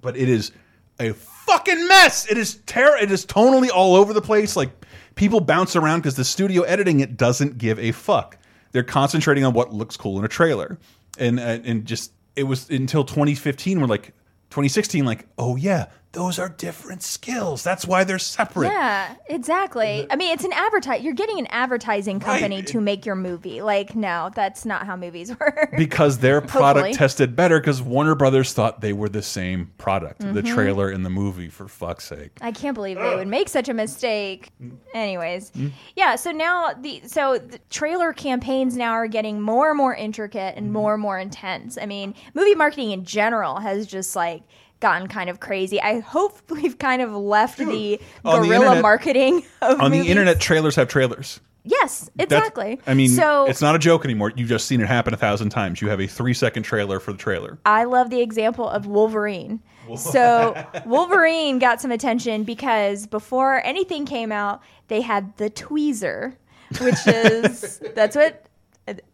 but it is a fucking mess. It is terror. It is tonally all over the place. Like people bounce around because the studio editing it doesn't give a fuck. They're concentrating on what looks cool in a trailer, and uh, and just it was until 2015 we're like 2016 like oh yeah those are different skills. That's why they're separate. Yeah, exactly. I mean, it's an advertise. You're getting an advertising company to make your movie. Like, no, that's not how movies work. because their product Hopefully. tested better because Warner Brothers thought they were the same product, the Mhm. trailer and the movie. For fuck's sake. I can't believe they would make such a mistake. Anyways, Mm. yeah. So now the so the trailer campaigns now are getting more and more intricate Mm-hmm. and more and more intense. I mean, movie marketing in general has just like gotten kind of crazy. I hope we've kind of left the On the guerrilla internet- marketing of On movies. the internet, trailers have trailers. Yes, That's- exactly. I mean, so it's not a joke anymore. You've just seen it happen a thousand times. You have a three second trailer for the trailer. I love the example of Wolverine. So Wolverine got some attention because before anything came out, they had the tweezer, which is that's what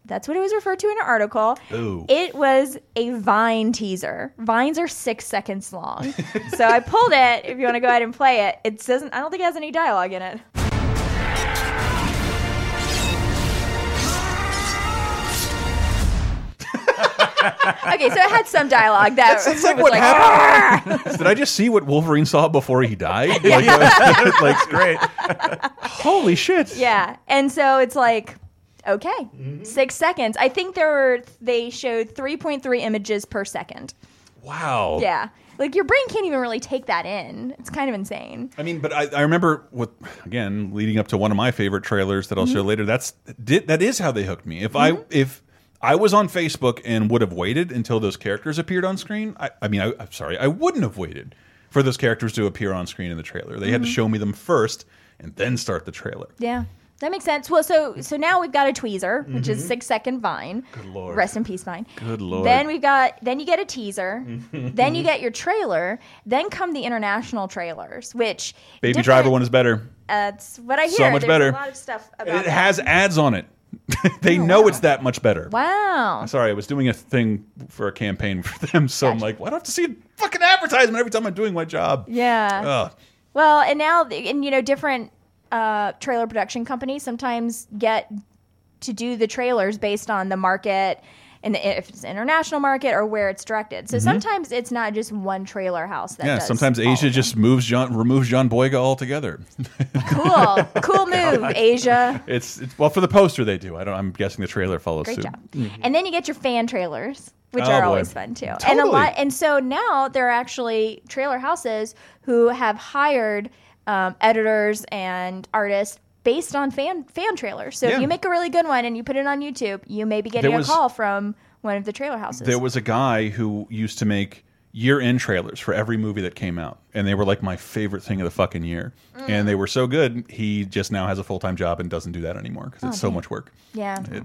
that's what it was referred to in an article. Ooh. It was a Vine teaser. Vines are six seconds long. so I pulled it. If you want to go ahead and play it, it doesn't. I don't think it has any dialogue in it. okay, so it had some dialogue that That's like was what like, happened. Did I just see what Wolverine saw before he died? Like, uh, like great. Holy shit. Yeah. And so it's like, okay, Mm-hmm. six seconds. I think there were, they showed 3.3 images per second. Wow. Yeah. Like your brain can't even really take that in. It's kind of insane. I mean, but I, I remember with again leading up to one of my favorite trailers that I'll show Mhm. later. That's did, that is how they hooked me. If I if I was on Facebook and would have waited until those characters appeared on screen, I, I mean, I, I'm sorry, I wouldn't have waited for those characters to appear on screen in the trailer. They had to Mhm. show me them first and then start the trailer. Yeah. That makes sense. Well, so so now we've got a tweezer, which is Mhm. six second Vine. Good lord. Rest in peace, Vine. Good lord. Then we've got then you get a teaser, mm-hmm. then you mm-hmm. get your trailer, then come the international trailers, which Baby different- Driver one is better. Uh, that's what I hear. So much There's better. A lot of stuff about it that. has ads on it. they oh, know it's that much better. Wow. I'm sorry, I was doing a thing for a campaign for them, so I'm like, why do I have to see a fucking advertisement every time I'm doing my job? Yeah. Ugh. Well, and now, and you know, different uh, trailer production companies sometimes get to do the trailers based on the market and the, if it's an international market or where it's directed. So Mhm. sometimes it's not just one trailer house that yeah, does sometimes Asia of just moves John, removes John Boyega altogether. cool, cool move, Asia. It's, it's well for the poster they do. I don't. I'm guessing the trailer follows Great suit. job. And then you get your fan trailers, which Oh, are boy. always fun too. And a Totally. lot. And so now there are actually trailer houses who have hired um, editors and artists based on fan fan trailers. So Yeah. if you make a really good one and you put it on YouTube, you may be getting There a call from one of the trailer houses. There was a guy who used to make year-end trailers for every movie that came out, and they were like my favorite thing of the fucking year. And they were so good, he just now has a full-time job and doesn't do that anymore because Oh, it's so damn. much work. Yeah. It,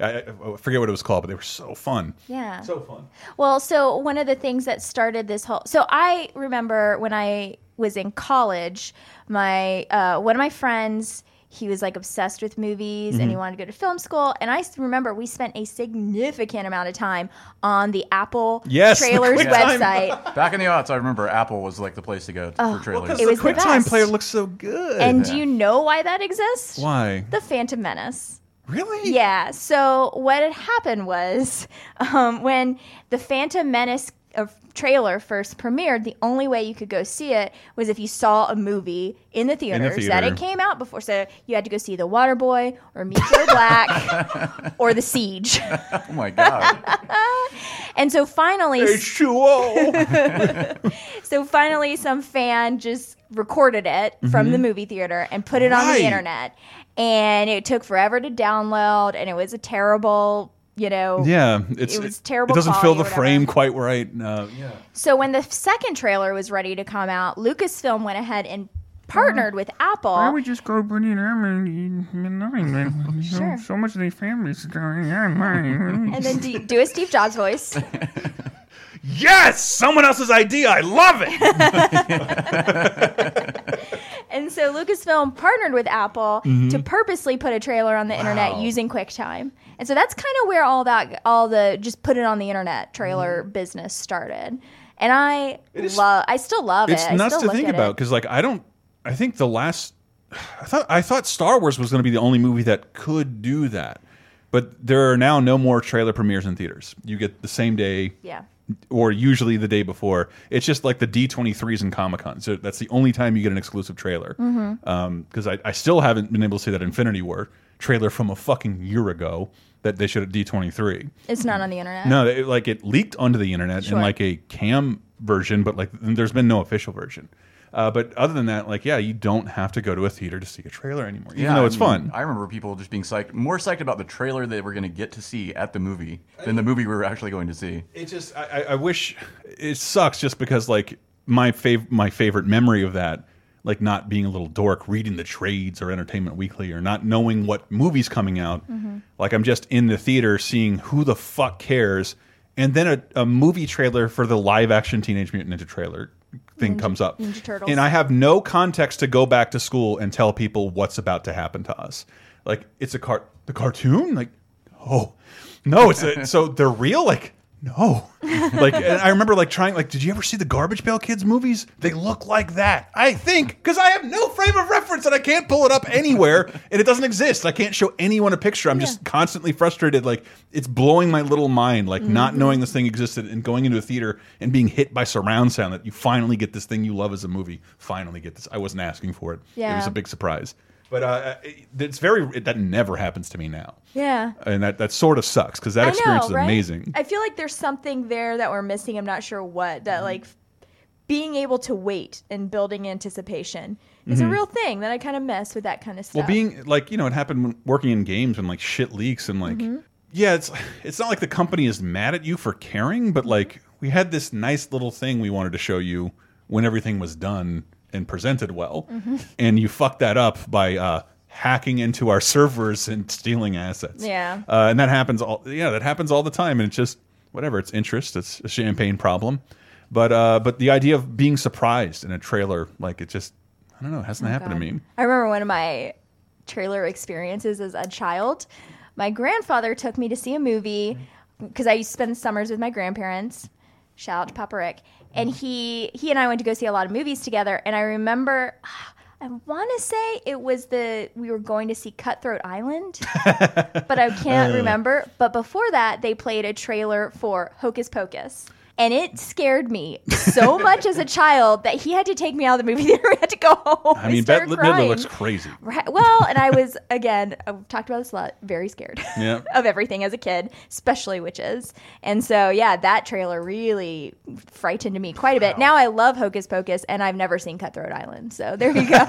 I, I I forget what it was called, but they were so fun. Yeah. So fun. Well, so one of the things that started this whole so I remember when I was in college, my uh, one of my friends he was like obsessed with movies and he Mhm. wanted to go to film school. And I remember we spent a significant amount of time on the Apple Yes, trailers QuickTime. website. Back in the aughts, I remember Apple was like the place to go Oh, for trailers. it was the QuickTime best. player looks so good. And do you know why that exists? Why? The Phantom Menace. Really? Yeah. So what had happened was um, when the Phantom Menace uh, trailer first premiered, the only way you could go see it was if you saw a movie in the theaters that theater. it came out before. So you had to go see The Waterboy or Meet Joe Black or The Siege. oh my god! And so finally, H2O. so finally, some fan just recorded it from Mhm. the movie theater and put it on the internet. And it took forever to download, and it was a terrible, you know. Yeah, it's it was terrible. It doesn't fill the frame quite right. No. Yeah. So when the second trailer was ready to come out, Lucasfilm went ahead and partnered with Apple. Why would just go put it on nine? Sure. So, so much of the family's going on. and then do, do a Steve Jobs voice. Yes, someone else's idea. I love it. And so Lucasfilm partnered with Apple Mhm. to purposely put a trailer on the internet using QuickTime. And so that's kind of where all that all the just put it on the internet trailer business started. And I love I still love it's it. It's nuts to think about because, like, I don't. I think the last. I thought I thought Star Wars was going to be the only movie that could do that, but there are now no more trailer premieres in theaters. You get the same day. Yeah. Or usually the day before. It's just like the D23s and Comic Con. So that's the only time you get an exclusive trailer. Mm-hmm. Um, because I, I still haven't been able to see that Infinity War trailer from a fucking year ago that they showed at D23. It's not on the internet. No, it, like it leaked onto the internet Sure. in like a cam version, but like there's been no official version. Uh, but other than that, like yeah, you don't have to go to a theater to see a trailer anymore, even though I it's mean, fun. I remember people just being psyched, more psyched about the trailer they were going to get to see at the movie than the movie we were actually going to see. It just, I, I- I wish it sucks just because like my fav my favorite memory of that, like not being a little dork, reading the trades or Entertainment Weekly or not knowing what movie's coming out. Mhm. Like I'm just in the theater seeing who the fuck cares, and then a, a movie trailer for the live action Teenage Mutant Ninja trailer thing Ninja- comes up, Ninja Turtles. and I have no context to go back to school and tell people what's about to happen to us. Like it's a car, the cartoon, like oh no, it's a, so they're real, like. No, like and I remember like trying like, did you ever see the Garbage Pail Kids movies? They look like that. I think because I have no frame of reference and I can't pull it up anywhere and it doesn't exist. I can't show anyone a picture. I'm just constantly frustrated. Like it's blowing my little mind. Like not Mhm. knowing this thing existed and going into a theater and being hit by surround sound that you finally get this thing you love as a movie. Finally get this. I wasn't asking for it. Yeah. It was a big surprise. But uh, it's very it, that never happens to me now, Yeah. and that that sort of sucks because that I experience know, is right? amazing. I feel like there's something there that we're missing. I'm not sure what. That like being able to wait and building anticipation is a Mhm. real thing that I kind of miss with that kind of stuff. Well, being like you know, it happened when working in games when like shit leaks and like Mhm. yeah, it's it's not like the company is mad at you for caring, but like we had this nice little thing we wanted to show you when everything was done and presented well, Mhm. and you fucked that up by uh, hacking into our servers and stealing assets. Yeah. uh, and that happens all. Yeah, that happens all the time, and it's just whatever. It's interest. It's a champagne problem, but uh, but the idea of being surprised in a trailer, like it just, I don't know, hasn't Oh, happened God. to me. I remember one of my trailer experiences as a child. My grandfather took me to see a movie because I used to spend summers with my grandparents. Shout out to Papa Rick. And he he and I went to go see a lot of movies together. And I remember, I want to say it was the we were going to see Cutthroat Island, but I can't Uh. remember. But before that, they played a trailer for Hocus Pocus. And it scared me so much as a child that he had to take me out of the movie theater. We had to go home. I mean, started Bette Midler looks crazy. Right. Well, and I was again. I've talked about this a lot. Very scared Yeah. of everything as a kid, especially witches. And so, yeah, that trailer really frightened me quite a bit. Now I love Hocus Pocus, and I've never seen Cutthroat Island. So there you go.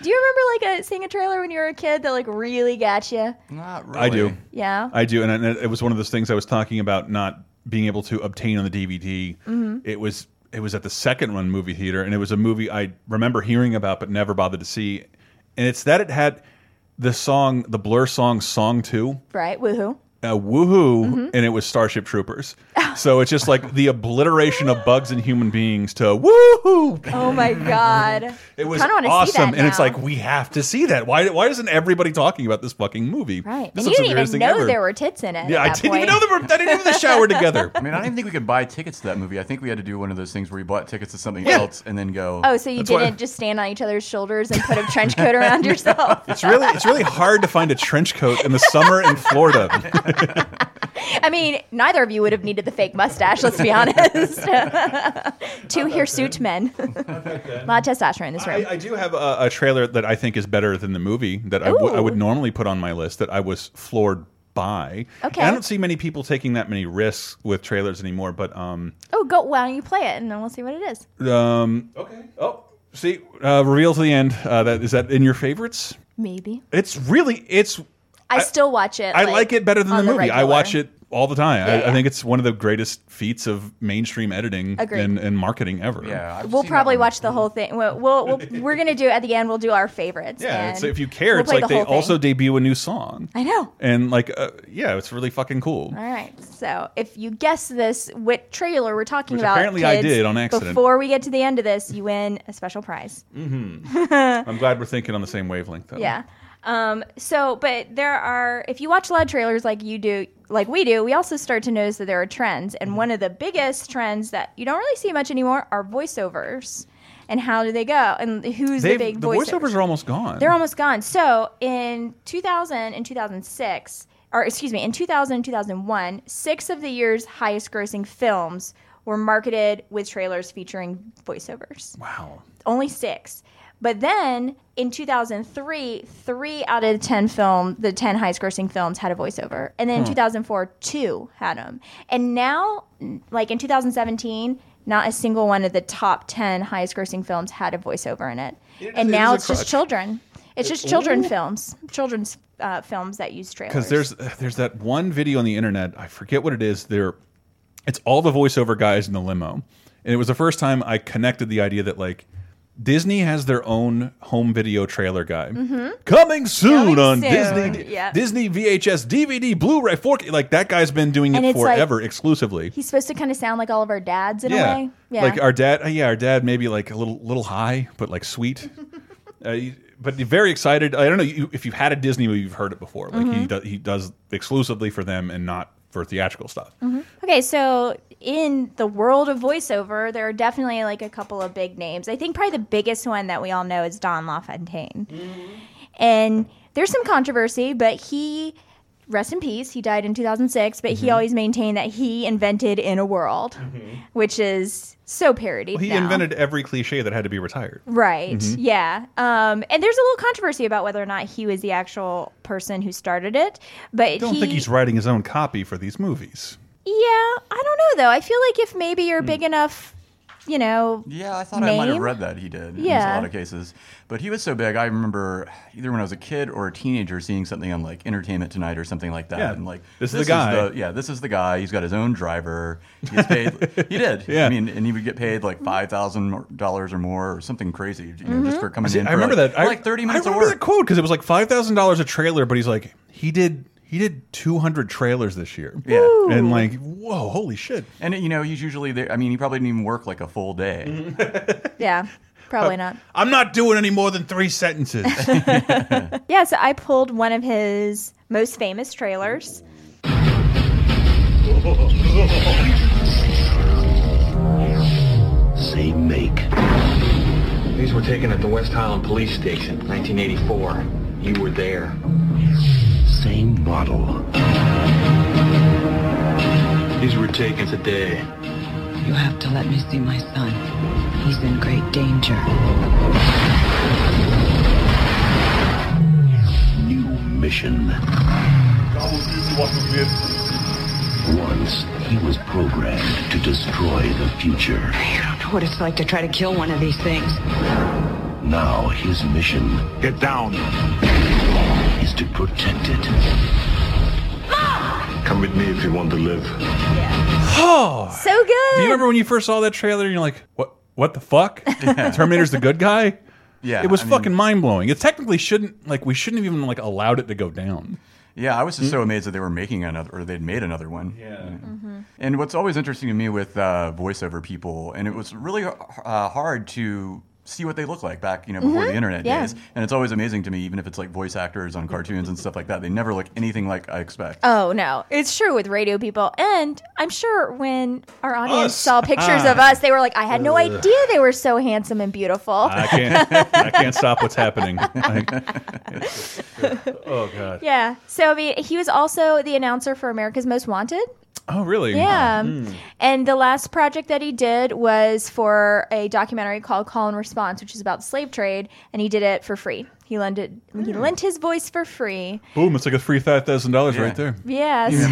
do you remember like a, seeing a trailer when you were a kid that like really got you? Not I do. Yeah. I do, and it it was one of those things I was talking about not being able to obtain on the DVD. Mhm. It was it was at the second run movie theater, and it was a movie I remember hearing about but never bothered to see. And it's that it had the song, the Blur song, "Song Two." Right. Woohoo. Uh, woohoo, Mhm. and it was Starship Troopers. so it's just like the obliteration of bugs and human beings to woohoo. Oh my god. It was Kinda wanna see awesome, and it's like we have to see that. Why? Why isn't everybody talking about this fucking movie? Right. This and you didn't even know ever. there were tits in it. Yeah, I didn't even know they were. I didn't even shower together. I mean, I don't even think we could buy tickets to that movie. I think we had to do one of those things where you bought tickets to something Yeah. else and then go. Oh, so you didn't just stand on each other's shoulders and put a trench coat around yourself? It's really it's really hard to find a trench coat in the summer in Florida. I mean, neither of you would have needed the fake mustache, let's be honest. Two hirsute men. a lot of testosterone in this room. I, I do have a, a trailer that I think is better than the movie that I would- I would normally put on my list that I was floored by. Okay. And I don't see many people taking that many risks with trailers anymore, but um oh, go. Why don't you play it and then we'll see what it is. um okay. Oh, see, uh, reveal to the end. Uh, that is that in your favorites? Maybe. It's really it's I, still watch it. I like it better than the on movie. I watch it all the time. Yeah, I, yeah. I think it's one of the greatest feats of mainstream editing and, and marketing ever. Yeah, We'll probably watch the whole thing. We'll, we'll, we'll we're gonna do at the end. We'll do our favorites. Yeah, and it's, if you care, we'll it's like the they thing. also debut a new song. I know. And like, uh, yeah, it's really fucking cool. All right. So if you guess this, what trailer we're talking Which about, apparently I did on accident. Before we get to the end of this, you win a special prize. hmm I'm glad we're thinking on the same wavelength. Though. Yeah. Um, so, but there are, if you watch a lot of trailers like you do, like we do, we also start to notice that there are trends. Mm-hmm. And one of the biggest trends that you don't really see much anymore are voiceovers. And how do they go? And who's the They've- big the voiceovers? voiceovers are almost gone. They're almost gone. So in 2000 and 2006, or excuse me, in 2000 and 2001, six of the year's highest grossing films were marketed with trailers featuring voiceovers. Wow. Only six. But then in 2003, three out of the 10 film, the 10 highest grossing films had a voiceover. And then in Hmm. 2004, two had them. And now, like in 2017, not a single one of the top 10 highest grossing films had a voiceover in it. It and it now it's just children. It's just Ooh. children films, children's uh, films that use trailers. because there's there's that one video on the internet. I forget what it is. There, it's all the voiceover guys in the limo, and it was the first time I connected the idea that like Disney has their own home video trailer guy. Mhm. Coming soon Coming on soon, Disney. Disney VHS DVD Blu-ray 4K. Like that guy's been doing And it it's like- forever exclusively. He's supposed to kind of sound like all of our dads in yeah. a way. Yeah. Like our dad, uh, yeah, our dad maybe like a little little high, but like sweet. uh, but very excited. I don't know you, if you've had a Disney movie, you've heard it before. Like he Mhm. does, he does exclusively for them and not for theatrical stuff. Mhm. Okay, so in the world of voiceover, there are definitely like a couple of big names. I think probably the biggest one that we all know is Don LaFontaine. And there's some controversy, but he, rest in peace, he died in 2006, but he Mhm. always maintained that he invented In a World, which is so parodied. Well, he now. invented every cliche that had to be retired. Right. Mhm. Yeah. Um, and there's a little controversy about whether or not he was the actual person who started it. But I don't he, think he's writing his own copy for these movies. Yeah, I don't know though. I feel like if maybe Hmm. you're big enough you know, Yeah, I thought I might have read that he did in a lot of cases. But he was so big, I remember either when I was a kid or a teenager seeing something on like Entertainment Tonight or something like that. Yeah, and like this is the guy. yeah, this is the guy. He's got his own driver. He's paid. he did. Yeah. I mean, and he would get paid like five thousand dollars or more or something crazy, you know, just mm-hmm. for coming See, in. I for, remember like, that. I, like thirty minutes I of remember work. that quote because it was like five thousand dollars a trailer, but he's like he did he did two hundred trailers this year. Yeah. and like whoa, holy shit. And you know, he's usually there. I mean, he probably didn't even work like a full day. Yeah, probably uh, not. I'm not doing any more than three sentences. Yeah, so I pulled one of his most famous trailers. Same make. These were taken at the West Highland Police Station, 1984. You were there. Same model. These were taken today. You have to let me see my son. He's in great danger. New mission. Once he was programmed to destroy the future. You don't know what it's like to try to kill one of these things. Now his mission Get down. Is to protect it. Come with me if you want to live. oh, So good. do you remember when you first saw that trailer and you're like, what? What the fuck? Terminator's the good guy. Yeah, it was I mean- fucking mind blowing. It technically shouldn't like we shouldn't have even like allowed it to go down. Yeah, I was just so amazed that they were making another, or they'd made another one. Yeah. And what's always interesting to me with uh, voiceover people, and it was really uh, hard to see what they look like back, you know, before the mm-hmm. internet yeah. days. And it's always amazing to me, even if it's like voice actors on cartoons and stuff like that, they never look anything like I expect. Oh no, it's true with radio people, and I'm sure when our audience Us. saw pictures of ah. us, they were like, "I had no idea they were so handsome and beautiful." I can't. I can't stop what's happening. oh god. yeah. So I mean, he was also the announcer for America's Most Wanted. Oh really? Yeah. Hmm. And the last project that he did was for a documentary called Call and Response, which is about the slave trade, and he did it for free. He lent it, he lent his voice for free. Boom! It's like a free five thousand dollars right there. Yes.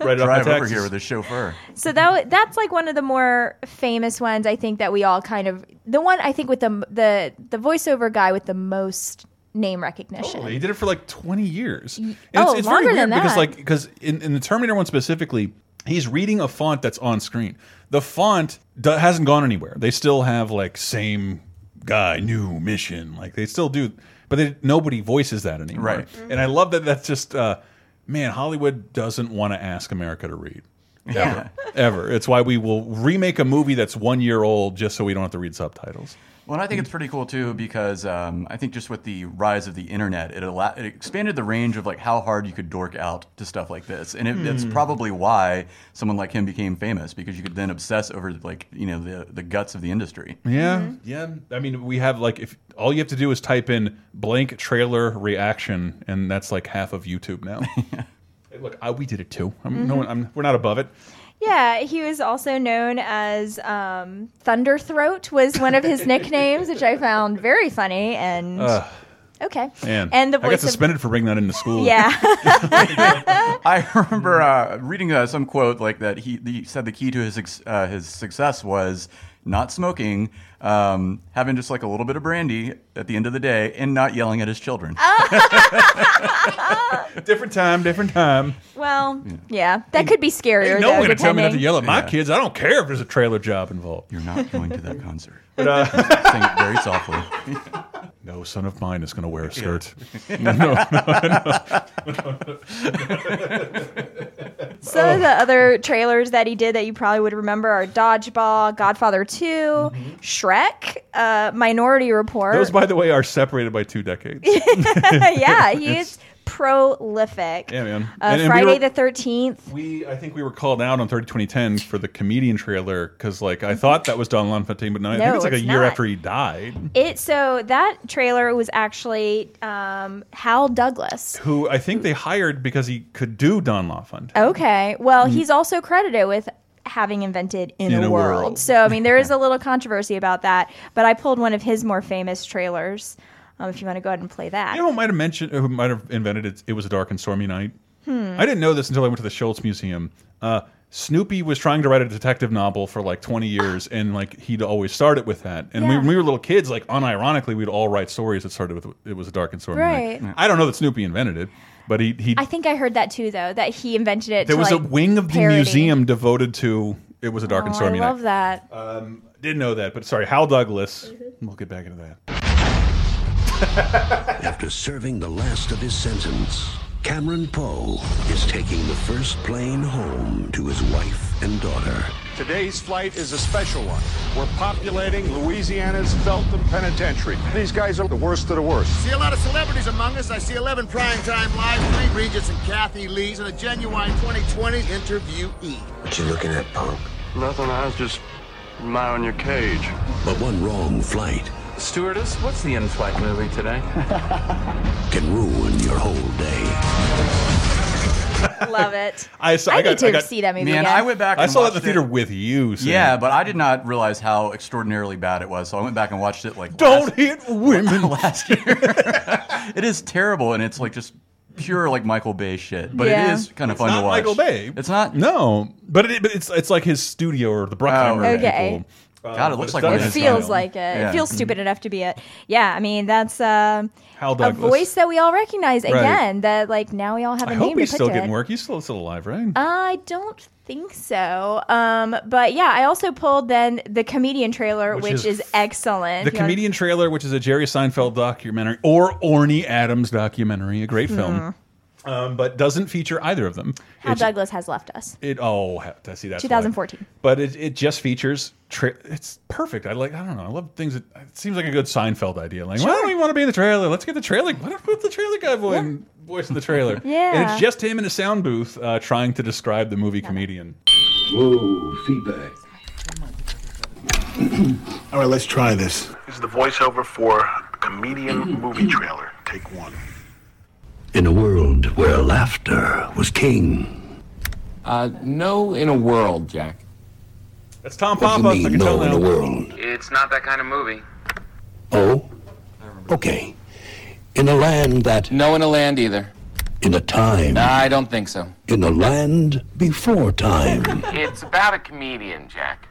Right off Drive my over here with a chauffeur. So that that's like one of the more famous ones. I think that we all kind of the one I think with the the the voiceover guy with the most name recognition. He did it for like 20 years. And oh, it's, it's longer very weird than because like because in, in the Terminator one specifically, he's reading a font that's on screen. The font hasn't gone anywhere. They still have like same guy, new mission. Like they still do, but they, nobody voices that anymore. Right. And I love that. That's just uh, man. Hollywood doesn't want to ask America to read. Yeah. Ever. It's why we will remake a movie that's one year old just so we don't have to read subtitles. Well, and I think it's pretty cool too because um, I think just with the rise of the internet, it, allow- it expanded the range of like how hard you could dork out to stuff like this, and it, it's Hmm. probably why someone like him became famous because you could then obsess over like you know the the guts of the industry. Yeah, yeah. I mean, we have like if all you have to do is type in blank trailer reaction, and that's like half of YouTube now. Hey, Look, I, we did it too. I'm, no one, I'm, we're not above it. Yeah, he was also known as um, Thunderthroat was one of his nicknames, which I found very funny and Ugh, okay. man, And the I got voice of suspended for bringing that into school. yeah, I remember uh, reading uh, some quote like that. He, he said the key to his uh, his success was not smoking, um, having just like a little bit of brandy at the end of the day, and not yelling at his children. different time, different time. well, yeah, that could be scarier. Ain't no though, one gonna tell me not to depending. yell at my Yeah. kids. I don't care if there's a trailer job involved. You're not going to that concert. But, uh, Sing it very softly. no son of mine is going to wear a skirt. no, no, no. Some of the other trailers that he did that you probably would remember are Dodgeball, Godfather 2, Mm-hmm. Shrek, uh, Minority Report. Those, by the way, are separated by two decades. yeah, he is prolific. Yeah, man. Uh, And- and we Friday were- the 13th. We, I think we were called out on 30 2010 for the comedian trailer because, like, I thought that was Don LaFontaine, but no, I think it's like it's a year not. after he died. It so that trailer was actually um, Hal Douglas. Who I think they hired because he could do Don LaFontaine. Okay, well, he's also credited with having invented In, In a, a world. World. So I mean, there is a little controversy about that. But I pulled one of his more famous trailers. Um, if you want to go ahead and play that. You know who might have mentioned, who might have invented it? It was a dark and stormy night. Hmm. I didn't know this until I went to the Schulz Museum. Uh, Snoopy was trying to write a detective novel for like 20 years, and like he'd always start it with that. And we, when we were little kids, like unironically, we'd all write stories that started with "It was a dark and stormy Right. night." I don't know that Snoopy invented it, but he he I think I heard that too, though, that he invented it. there was like, a wing of the museum devoted to "It was a dark and Oh, stormy I night." love that. Um, didn't know that, but sorry, Hal Douglas. We'll get back into that. After serving the last of his sentence, Cameron Poe is taking the first plane home to his wife and daughter. Today's flight is a special one. We're populating Louisiana's Felton Penitentiary. These guys are the worst of the worst. See a lot of celebrities among us. I see 11 primetime live, three Regis and Kathie Lees, and a genuine 2020 interviewee. What you looking at, punk? Nothing, I was just admiring your cage. But one wrong flight Stewardess, what's the in-flight movie today? can ruin your whole day. Love it. I saw. I, I got, need to I got, see that movie Man, again. I went back. I and saw it in the watched theater with you. Sam. Yeah, but I did not realize how extraordinarily bad it was. So I went back and watched it. Like Don't last, hit women. last year. it is terrible, and it's like just pure like Michael Bay shit. But Yeah. it is kind of It's fun not to watch. Michael Bay. It's not. No, but it, but it's it's like his studio or the Bruckheimer Oh, okay. people. Uh, God, it looks like done one in of it feels like it. Yeah. It feels stupid enough to be it. Yeah, I mean that's uh, Hal a voice that we all recognize Right. again. That like now we all have a I name hope to he's put still getting it. work. He's still still alive, right? I don't think so. Um, but yeah, I also pulled then the comedian trailer, Which which, is is, excellent. the you wanna- comedian trailer, which is a Jerry Seinfeld documentary or Orny Adams documentary, a great film, um, but doesn't feature either of them. Hal It's- Douglas has left us. It oh, I see that. 2014. But it, it just features. Tra it's perfect. I like. I don't know. I love things. That, it seems like a good Seinfeld idea. Like, why don't we want to be in the trailer? Let's get the trailer. Why don't we put the trailer guy voice, voice in the trailer? Yeah. And it's just him in a sound booth uh, trying to describe the movie comedian. Whoa, feedback. All right, let's try this. This is the voiceover for a comedian movie trailer. Take one. In a world where laughter was king. Uh, no, in a world, Jack. That's Tom What do you mean, no in a world? It's not that kind of movie. Oh? Okay. In a land that. No in a land either. In a time. I don't think so. In a land before time. It's about a comedian, Jack.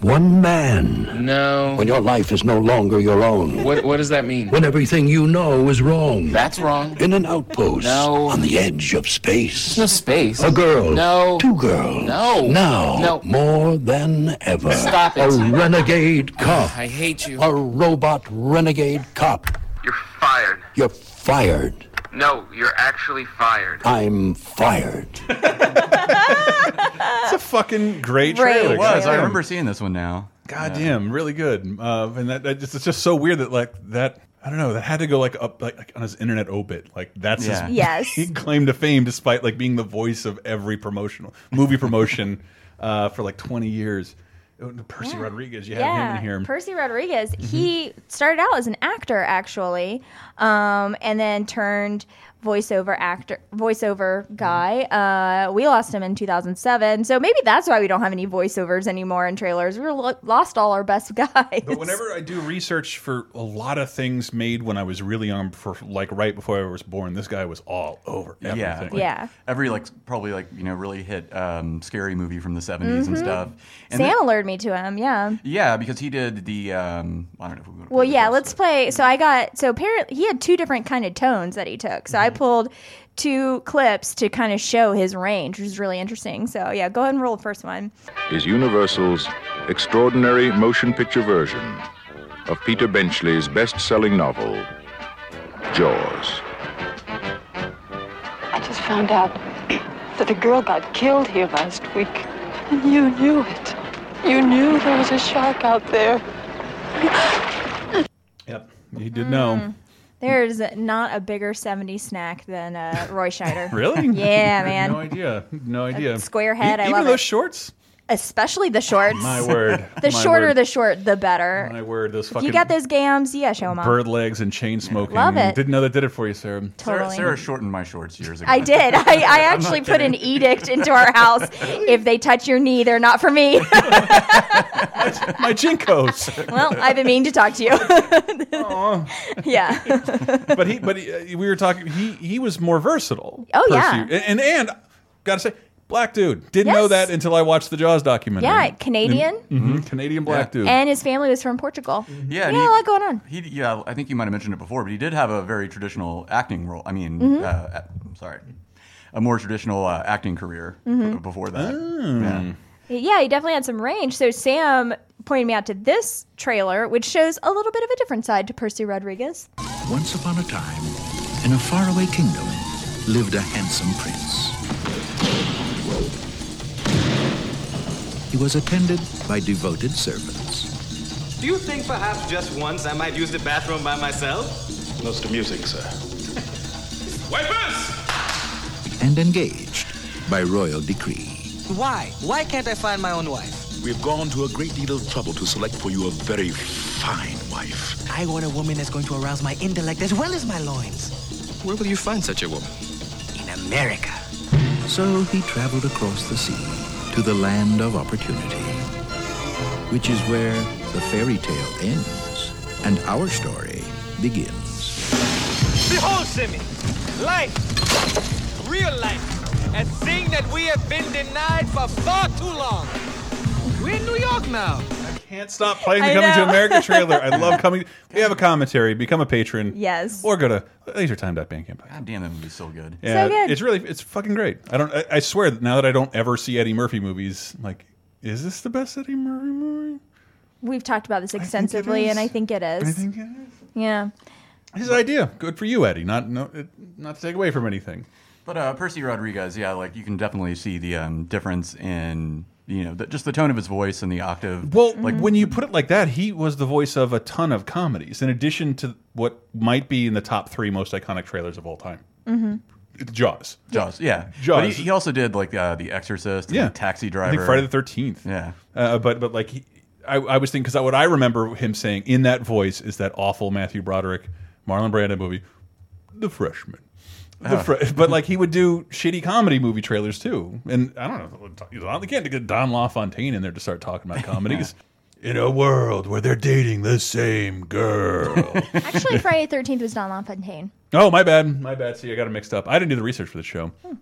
One man. No. When your life is no longer your own. What What does that mean? When everything you know is wrong. That's wrong. In an outpost. No. On the edge of space. No space. A girl. No. Two girls. No. Now. No. More than ever. Stop it. A renegade cop. I hate you. A robot renegade cop. You're fired. You're fired. No, you're actually fired. I'm fired. It's a fucking great Great trailer. It was. I remember seeing this one now. God damn, really good. Uh, and that, that just, it's just so weird that like that. I don't know. That had to go like up like, like on his internet obit. Like that's Yeah. his Yes. big claim to fame, despite like being the voice of every promotional movie promotion uh, for like twenty years. Oh, Percy Rodriguez, you have him in here. Percy Rodriguez. He started out as an actor actually, um, and then turned voiceover actor, voiceover guy. Uh, we lost him in 2007, so maybe that's why we don't have any voiceovers anymore in trailers. We were lo- lost all our best guys. But whenever I do research for a lot of things made when I was really young, for like right before I was born, this guy was all over everything. Yeah, Like, Yeah. Every like probably like you know really hit um, scary movie from the 70s and Mhm. stuff. And Sam then- alerted me to him. Yeah. yeah, because he did the um, I don't know if we're going to. Well, yeah, let's play. So I got so apparently he had two different kind of tones that he took. So I pulled two clips to kind of show his range, which is really interesting. So yeah, go ahead and roll the first one. is Universal's extraordinary motion picture version of Peter Benchley's best selling novel, Jaws. I just found out that a girl got killed here last week. And you knew it. You knew there was a shark out there. Yep, he did know. Mm. There's not a bigger 70s snack than uh, Roy Scheider. Really? Yeah, man. No idea. No idea. square head, E- I Even love those it. shorts. Especially the shorts. My word. The My shorter word. the short, the better. My word. Those If fucking you got those gams, yeah, show them off. bird legs and chain smoking. Love it. Didn't know that did it for you, Sarah. Sarah, Totally. Sarah shortened my shorts years ago. I did. I, I actually put an edict into our house. if they touch your knee, they're not for me. My jinkos. well, I've been meaning to talk to you. yeah. but he, but he, uh, we were talking. He he was more versatile. Oh, Percy. yeah. and and, and gotta say, Black dude. Didn't know that until I watched the Jaws documentary. Yeah, Canadian. Mhm, Canadian black dude. And his family was from Portugal. Yeah, and yeah, he- a lot going on. He, yeah, I think you might have mentioned it before, but he did have a very traditional acting role. I mean, Mhm. uh, sorry, a more traditional uh, acting career Mhm. before that. Hmm. Yeah. Yeah, he definitely had some range. So Sam pointed me out to this trailer, which shows a little bit of a different side to Percy Rodriguez. Once upon a time, in a faraway kingdom, lived a handsome prince. He was attended by devoted servants. Do you think perhaps just once I might use the bathroom by myself? Most amusing, sir. Wipers! and engaged by royal decree. Why? Why can't I find my own wife? We've gone to a great deal of trouble to select for you a very fine wife. I want a woman that's going to arouse my intellect as well as my loins. Where will you find such a woman? In America. So he traveled across the sea to the land of opportunity, which is where the fairy tale ends and our story begins. Behold, Semmi, life, real life, a thing that we have been denied for far too long. We're in New York now. Can't stop playing the I Coming to. America trailer. I love coming. We have a commentary. Become a patron. Yes. Or go to lasertime.bandcamp. God damn, that movie's so good. Yeah, So good. it's really it's fucking great. I don't. I, I swear that now that I don't ever see Eddie Murphy movies, I'm like, is this the best Eddie Murphy movie? We've talked about this extensively, and I think it is. I think it is. Yeah. His idea. Good for you, Eddie. Not no, it, not to take away from anything. But uh, Percy Rodriguez, yeah, like you can definitely see the um, difference in you know the, just the tone of his voice and the octave. Well, like when you put it like that, he was the voice of a ton of comedies, in addition to what might be in the top three most iconic trailers of all time. Mm-hmm. Jaws. Jaws, yeah. Jaws. But he, he also did like uh, The Exorcist, and Yeah. Taxi Driver, Friday the Thirteenth. Yeah. uh, but but like he, I, I was thinking because what I remember him saying in that voice is that awful Matthew Broderick, Marlon Brando movie, The Freshman. The. But like he would do shitty comedy movie trailers too, and I don't know. You can't get Don LaFontaine in there to start talking about comedies. in a world where they're dating the same girl. Actually, Friday 13th was Don LaFontaine. oh, my bad, my bad. See, I got it mixed up. I didn't do the research for the show. Hmm.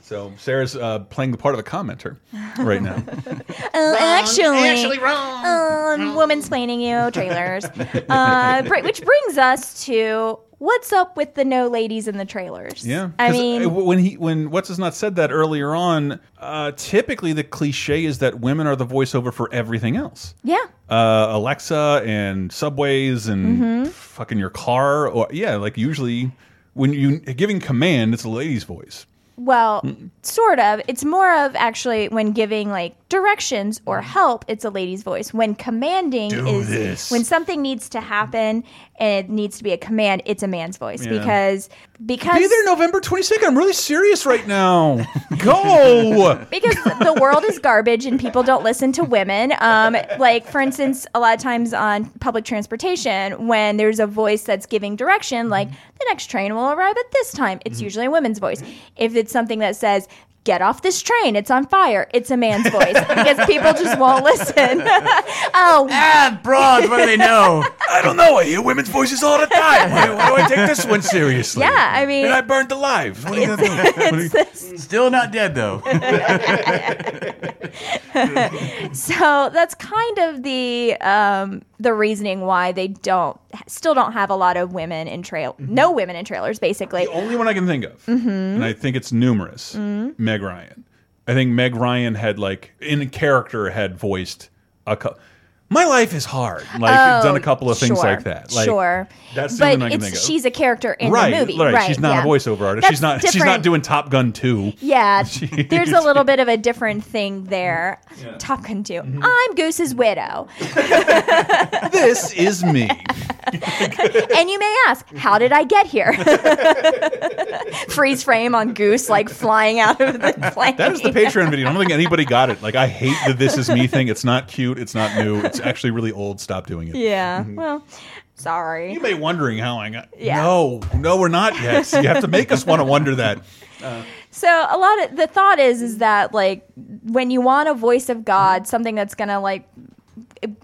So Sarah's uh, playing the part of a commenter right now. Uh, actually, Actually wrong. Um, woman's planning you trailers. uh, which brings us to what's up with the no ladies in the trailers. Yeah, I mean, uh, when he when what's his not said that earlier on. Uh, typically, the cliche is that women are the voiceover for everything else. yeah. Uh, Alexa and subways and Mhm. fucking your car, or yeah, like usually when you giving command, it's a lady's voice. Well, sort of. It's more of actually when giving like directions or mm. help, it's a lady's voice. When commanding Do is this. when something needs to happen and it needs to be a command, it's a man's voice Yeah. because because Be there November twenty second. I'm really serious right now. Go. because the world is garbage and people don't listen to women. Um, like for instance, a lot of times on public transportation, when there's a voice that's giving direction, like mm-hmm. the next train will arrive at this time, it's mm-hmm. usually a woman's voice. If it's something that says Get off this train. It's on fire. It's a man's voice because people just won't listen. oh, ah, broads, what do they know? I don't know. I hear women's voices all the time. Why, why do I take this one seriously? Yeah, I mean- and I burned alive. What are you gonna do? What are you- Still not dead though. so that's kind of the um, the reasoning why they don't still don't have a lot of women in trail no women in trailers basically The only one I can think of, Mhm. and I think it's numerous. Mhm. Meg Ryan. I think Meg Ryan had like in character had voiced a. cou- My life is hard. Like Oh, done a couple of things sure, like that. Like, sure, That's the but only one I can it's think of. she's a character in right, the movie, right, right? She's not yeah. a voiceover artist. That's she's not. She's not doing Top Gun two. Yeah, there's a little bit of a different thing there. Yeah. Top Gun 2. Mm-hmm. I'm Goose's widow. this is me. and you may ask, how did I get here? Freeze frame on Goose, like flying out of the plane. That is the Patreon video. I don't think anybody got it. Like I hate the "This Is Me" thing. It's not cute. It's not new. It's actually really old. Stop doing it. Yeah. Mhm. Well, sorry. You may be wondering how I got. Yeah. No, no, we're not yet. You have to make us want to wonder that. Uh, So a lot of the thought is is that like when you want a voice of God, something that's gonna like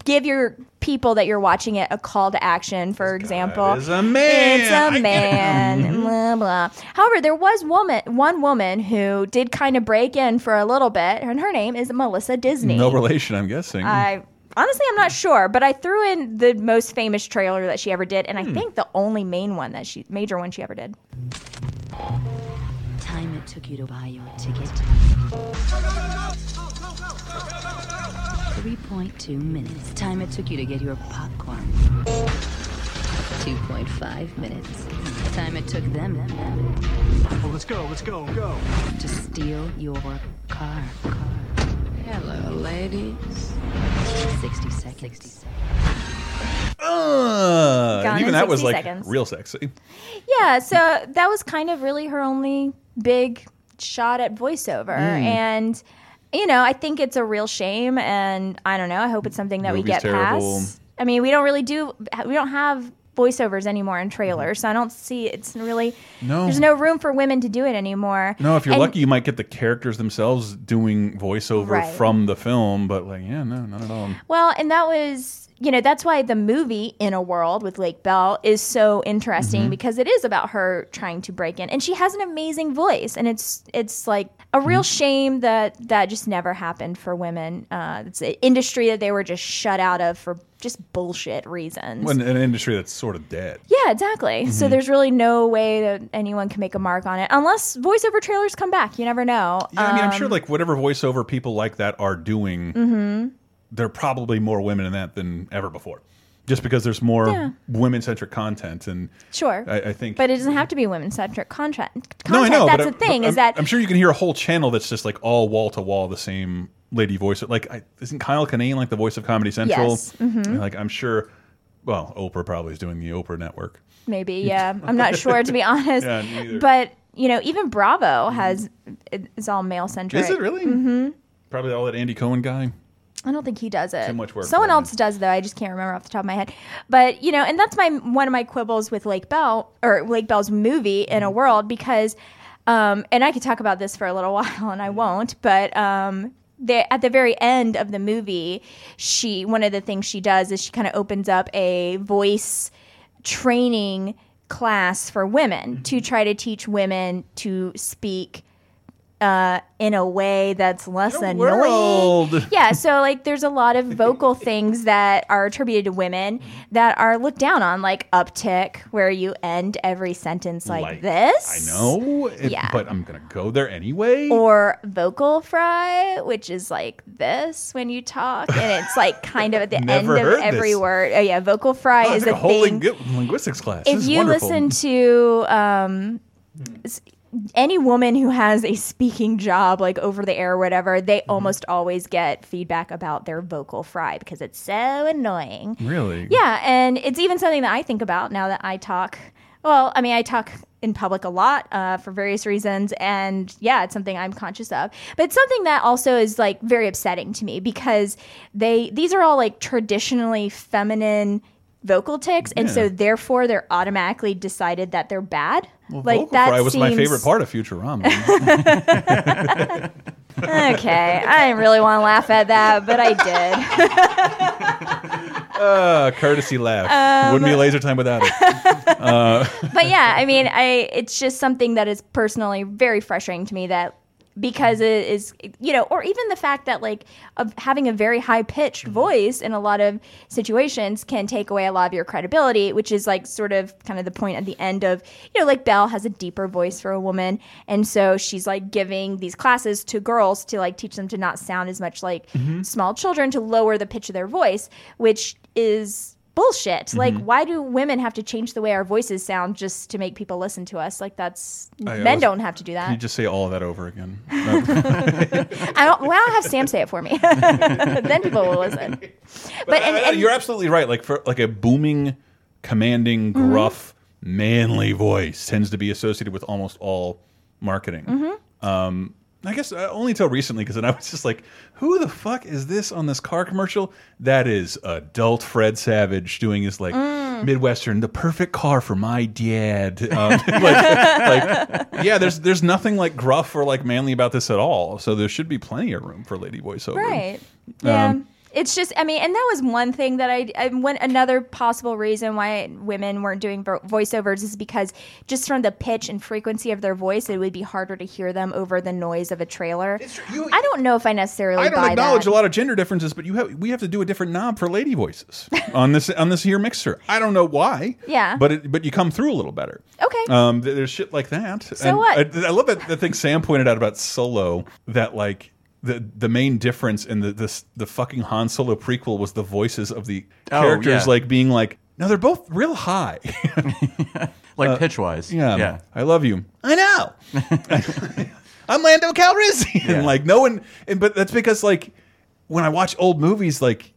give your people that you're watching it a call to action, for example. is a man. It's I a get it. man. blah blah. However, there was woman one woman who did kind of break in for a little bit, and her name is Melissa Disney. No relation, I'm guessing. I honestly I'm not sure, but I threw in the most famous trailer that she ever did, and I Hmm. think the only main one that she major one she ever did. Time it took you to buy your ticket. 3.2 minutes. Time it took you to get your popcorn. 2.5 minutes. Time it took them Well, let's go, let's go, go. to steal your car. Hello, ladies. 60 seconds. Uh, Gone and even that was like seconds. real sexy. Yeah, so that was kind of really her only big shot at voiceover. Mm. And, you know, I think it's a real shame. And I don't know. I hope it's something that we get terrible. past. I mean, we don't really do, we don't have voiceovers anymore in trailers. So I don't see it's really, No. there's no room for women to do it anymore. No, if you're And- lucky, you might get the characters themselves doing voiceover Right. from the film, but like, yeah, no, not at all. Well, and that was, you know, that's why the movie In a World with Lake Bell is so interesting Mm-hmm. because it is about her trying to break in, and she has an amazing voice, and it's it's like a real Mm-hmm. shame that that just never happened for women. Uh, it's an industry that they were just shut out of for just bullshit reasons. When an industry that's sort of dead. yeah, exactly. So Mhm. there's really no way that anyone can make a mark on it unless voiceover trailers come back. You never know. Yeah, I mean, I'm sure Um, like whatever voiceover people like that are doing, mhm. there are probably more women in that than ever before. Just because there's more Yeah. women centric content, and Sure. I, I think. But it doesn't have to be women centric content. no, I know. That's the thing is I'm, that I'm sure you can hear a whole channel that's just like all wall to wall the same lady voice. Like, I, isn't Kyle Kinane like the voice of Comedy Central? Yes. Mhm. Like, I'm sure. Well, Oprah probably is doing the Oprah network. maybe yeah. I'm not sure to be honest. Yeah, but you know, even Bravo has is all male centric. Is it really? mm -hmm. Probably all that Andy Cohen guy. I don't think he does it. Too much work Someone else does though. I just can't remember off the top of my head. But you know, and that's my one of my quibbles with Lake Bell or Lake Bell's movie in Mm-hmm. a world because, um, and I could talk about this for a little while and I won't. But um, the, at the very end of the movie, she one of the things she does is she kind of opens up a voice training class for women Mm-hmm. to try to teach women to speak uh, in a way that's less annoying. world. Yeah, so like there's a lot of vocal things that are attributed to women that are looked down on, like uptick, where you end every sentence like, Like, this. I know. it- Yeah. But I'm going to go there anyway. Or vocal fry, which is like this when you talk, and it's like kind of at the end of every this. word. Oh yeah, vocal fry Oh, is took a a whole thing. lingu- linguistics class. This if you wonderful. listen to um, s- any woman who has a speaking job like over the air or whatever they Mm-hmm. almost always get feedback about their vocal fry because it's so annoying Really? yeah and it's even something that i think about now that i talk well i mean i talk in public a lot uh, for various reasons and yeah it's something i'm conscious of but it's something that also is like very upsetting to me because they these are all like traditionally feminine vocal tics and Yeah. so therefore they're automatically decided that they're bad Well, like vocal that fry was my favorite part of Futurama. okay i didn't really want to laugh at that but i did uh, courtesy laugh. Um, Wouldn't be laser time without it. Uh, but yeah, I mean, I it's just something that is personally very frustrating to me that because it is you know or even the fact that like of having a very high pitched voice in a lot of situations can take away a lot of your credibility which is like sort of kind of the point at the end of you know like Bell has a deeper voice for a woman and so she's like giving these classes to girls to like teach them to not sound as much like Mm-hmm. small children to lower the pitch of their voice which is bullshit like Mhm. why do women have to change the way our voices sound just to make people listen to us like that's I men always- don't have to do Can you that just say all of that over again? I don't why don't I have Sam say it for me then people will listen but and, Uh, and you're absolutely right. Like for like a booming, commanding, Mm-hmm. gruff, manly voice tends to be associated with almost all marketing. Mhm. Um, I guess uh, only until recently, because then I was just like, "Who the fuck is this on this car commercial?" That is adult Fred Savage doing his like Mm. Midwestern, the perfect car for my dad. Um, like, like, yeah, there's there's nothing like gruff or like manly about this at all. So there should be plenty of room for lady voiceover. right yeah Um, It's just, I mean, and that was one thing that I, I one another possible reason why women weren't doing vo- voiceovers is because just from the pitch and frequency of their voice, it would be harder to hear them over the noise of a trailer. I don't know if I necessarily I don't acknowledge that. a lot of gender differences, but you have we have to do a different knob for lady voices on this on this here mixer. I don't know why. Yeah. but it, but you come through a little better. Okay. Um, there's shit like that. So And what? I, I love that the thing Sam pointed out about Solo that like. The, the main difference in the this the fucking Han Solo prequel was the voices of the Oh, characters yeah. like being like no they're both real high like Uh, pitch wise. yeah yeah. I love you I know I'm Lando Calrissian. Yeah. like no one, and but that's because like when I watch old movies, like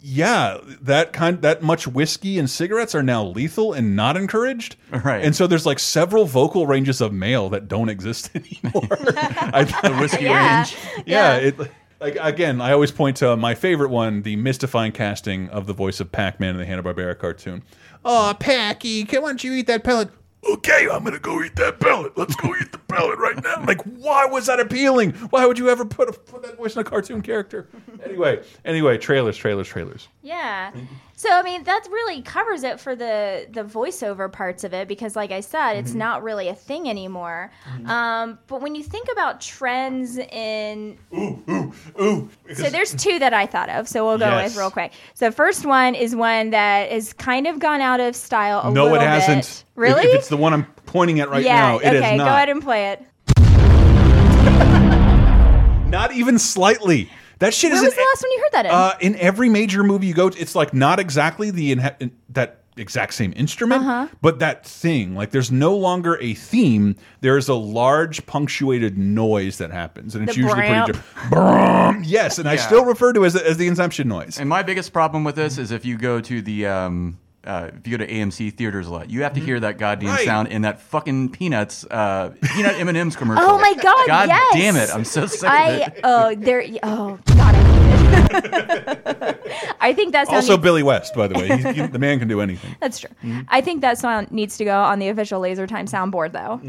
yeah, that kind that much whiskey and cigarettes are now lethal and not encouraged. Right. And so there's like several vocal ranges of male that don't exist anymore. I, The whiskey Yeah. range. yeah, it like again, I always point to my favorite one, the mystifying casting of the voice of Pac-Man in the Hanna-Barbera cartoon. Oh, Packy, why don't you eat that pellet? Okay, I'm gonna go eat that pellet. Let's go eat the pellet right now. Like, why was that appealing? Why would you ever put a, put that voice in a cartoon character? Anyway, anyway, trailers, trailers, trailers. Yeah. So I mean that really covers it for the the voiceover parts of it because like I said it's Mm-hmm. not really a thing anymore. Um, but when you think about trends in Ooh, so there's two that I thought of. So we'll go Yes. with real quick. So the first one is one that is kind of gone out of style a no, little it hasn't. bit. Really? If, it's the one I'm pointing at right yeah. now, it is okay. not. Go ahead and play it. Not even slightly. That shit is- When is was in, the last one you heard that in? uh, in every major movie you go to. It's like not exactly the inha- that exact same instrument, Uh-huh. but that thing. Like there's no longer a theme. There is a large punctuated noise that happens, and it's The usually bramp. pretty. Brum. Yes, and I still refer to it as, as the Inception noise. And my biggest problem with this is if you go to the um, uh, if you go to AMC theaters a lot, you have to hear that goddamn Right. sound in that fucking peanuts uh, peanut M and M's commercial. Oh my god! God yes. damn it! I'm so sick I of it. oh there oh god. I hate it. I think that sound Also, needs- Billy West, by the way, He's- he- the man can do anything. That's true. I think that song needs to go on the official Laser Time soundboard, though,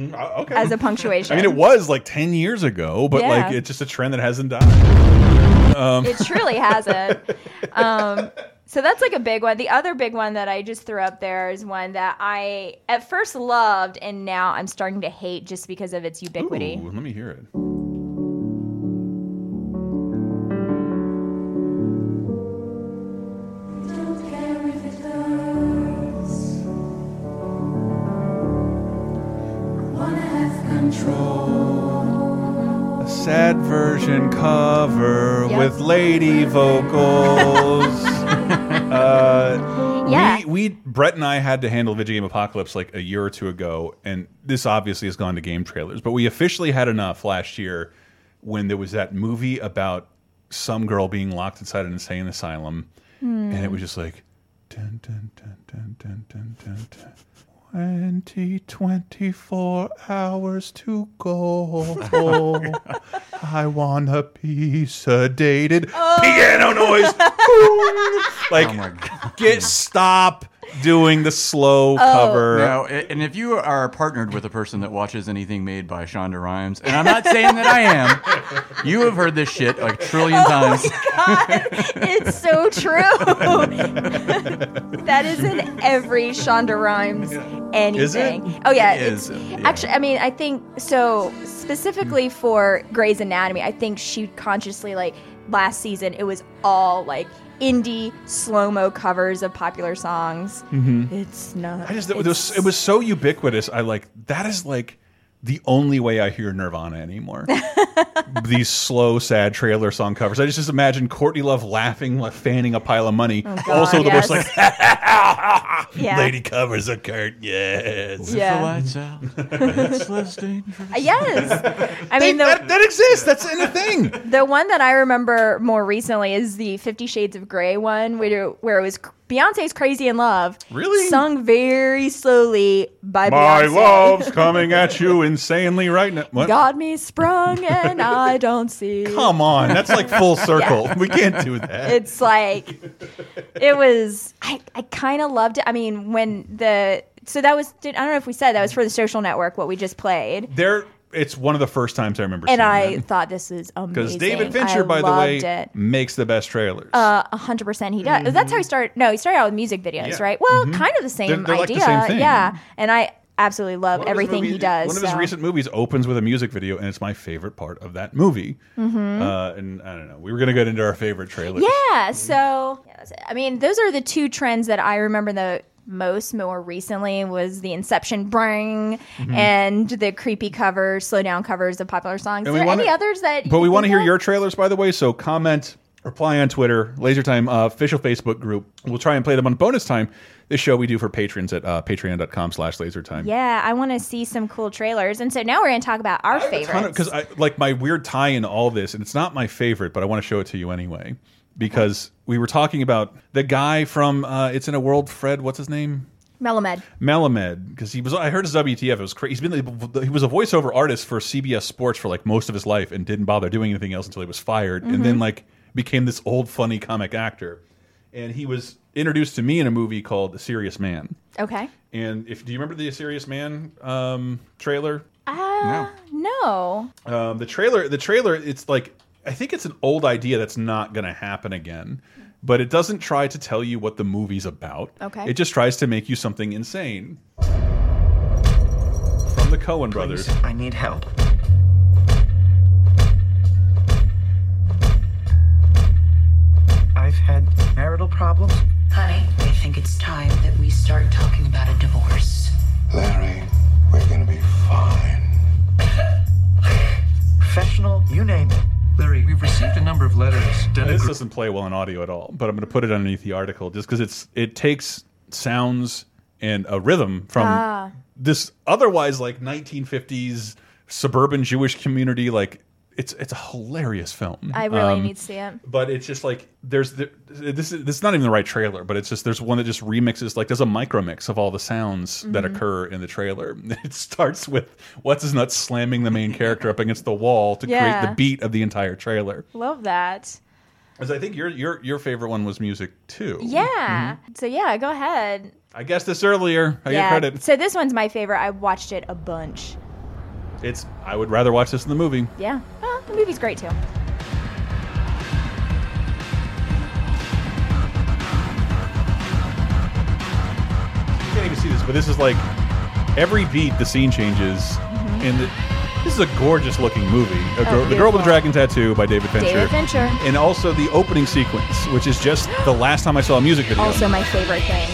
okay. as a punctuation. I mean, it was like ten years ago, but Yeah. like it's just a trend that hasn't died. Um, It truly hasn't. Um, so that's like a big one. The other big one that I just threw up there is one that I at first loved, and now I'm starting to hate just because of its ubiquity. Ooh, let me hear it. Sad version cover Yep. with lady vocals. uh, Yeah. We, we, Brett and I had to handle Video Game Apocalypse like a year or two ago, and this obviously has gone to game trailers, but we officially had enough last year when there was that movie about some girl being locked inside an insane asylum, and it was just like, dun, dun, dun, dun, dun, dun, dun, dun. 20, 24 hours to go. I wanna be sedated. Oh. Piano noise. like, Oh my God. get stop doing the slow Oh. cover. Now, and if you are partnered with a person that watches anything made by Shonda Rhimes, and I'm not saying that I am, you have heard this shit like a trillion Oh times. it's so true. that is in every Shonda Rhimes anything. Is it? Oh yeah, it's yeah. actually. I mean, I think so. Specifically for Grey's Anatomy, I think she consciously like last season it was all like indie slow mo covers of popular songs. Mm-hmm. It's not. I just it was, it was so ubiquitous. I like that is like the only way I hear Nirvana anymore. These slow, sad trailer song covers. I just, just imagine Courtney Love laughing, like fanning a pile of money. Oh, God, also, the yes. most like Yeah. lady covers a Kurt. Yes. Yeah. The lights out. It's less dangerous. Uh, yes, I mean the, that, that exists. That's in a thing. The one that I remember more recently is the Fifty Shades of Grey one, where, where it was Beyonce's "Crazy in Love," Really? sung very slowly by My Beyonce. love's coming at you insanely right now. What? Got me sprung and I don't see. Come on, that's like full circle. We can't do that. It's like it was. I I kind of loved it. I mean, when the so that was I don't know if we said that was for the Social Network what we just played. there it's one of the first times I remember and seeing I that. thought this is amazing. Because David Fincher, I by the way, it. makes the best trailers. Uh, a hundred percent, he does. That's how he started. No, he started out with music videos, Yeah. right? Well, Mhm. kind of the same They're- they're like idea, the same thing. yeah. And I absolutely love One of his everything he does. One of his so. recent movies opens with a music video, and it's my favorite part of that movie. Mhm. Uh, and I don't know. We were going to get into our favorite trailers. Yeah. So, yeah, that's. I mean, those are the two trends that I remember the most more recently was the Inception bring Mhm. and the creepy covers, slow down covers of popular songs. And Is there wanna- any others that? But we want to hear your trailers, by the way. So comment, reply on Twitter, Laser Time uh, official Facebook group. We'll try and play them on bonus time. This show we do for patrons at uh, patreon.com slash lasertime. Yeah, I want to see some cool trailers. And so now we're going to talk about our favorites. Because I like my weird tie in all this, and it's not my favorite, but I want to show it to you anyway. Because we were talking about the guy from uh, It's in a World, Fred, what's his name? Melamed. Melamed, because he was. I heard his WTF. It was crazy. He's been. He was a voiceover artist for CBS Sports for like most of his life, and didn't bother doing anything else until he was fired, and then Mhm. like became this old funny comic actor. And he was introduced to me in a movie called The Serious Man. Okay. And if do you remember the Serious Man um, trailer? Uh, no. Um, the trailer, the trailer, it's like I think it's an old idea that's not going to happen again, but it doesn't try to tell you what the movie's about. Okay. It just tries to make you something insane. From the Cohen brothers. I need help. I've had marital problems. Honey, I think it's time that we start talking about a divorce. Larry, we're gonna be fine. Professional, you name it. Larry, we've received a number of letters. This doesn't play well in audio at all, but I'm going to put it underneath the article just because it's it takes sounds and a rhythm from Ah. this otherwise like 1950s suburban Jewish community. Like it's it's a hilarious film. I really Um, need to see it. But it's just like there's the, this is this is not even the right trailer, but it's just there's one that just remixes like there's a micro mix of all the sounds that Mhm. occur in the trailer. It starts with what's his nuts slamming the main character up against the wall to create the beat of the entire trailer. Love that. Because I think your your your favorite one was music too. Yeah. So yeah, go ahead. I guessed this earlier. I yeah. get credit. So this one's my favorite. I watched it a bunch. It's I would rather watch this in the movie. Yeah. The movie's great too. You can't even see this, but this is like every beat the scene changes, Mm-hmm. and the, this is a gorgeous looking movie. Oh, Girl- the Girl with the Dragon Tattoo by David Fincher. David Fincher. And also the opening sequence, which is just the last time I saw a music video. Also my favorite thing.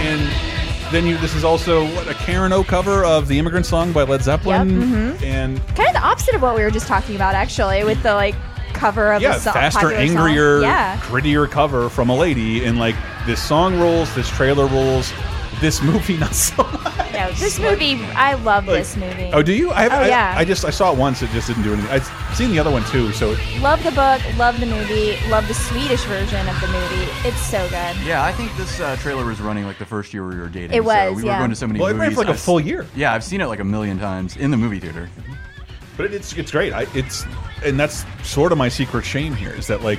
and then you this is also what a Karen O cover of the Immigrant Song by Led Zeppelin. mhm. And Kind of the opposite of what we were just talking about, actually, with the like cover of yeah, a so- faster, popular song. angrier, Yeah. grittier cover from a lady, and like this song rules, this trailer rules, this movie not so much. No, this movie, I love Like- this movie. Oh, do you? I, oh I, yeah. I just I saw it once. It just didn't do anything. I've seen the other one too. So it, love the book, love the movie, love the Swedish version of the movie. It's so good. Yeah, I think this uh, trailer was running like the first year we were dating. It so was, we yeah. were going to so many Well, it ran movies. for like a I've- full year. Yeah, I've seen it like a million times in the movie theater. but it, it's it's great. I, it's and that's sort of my secret shame here is that like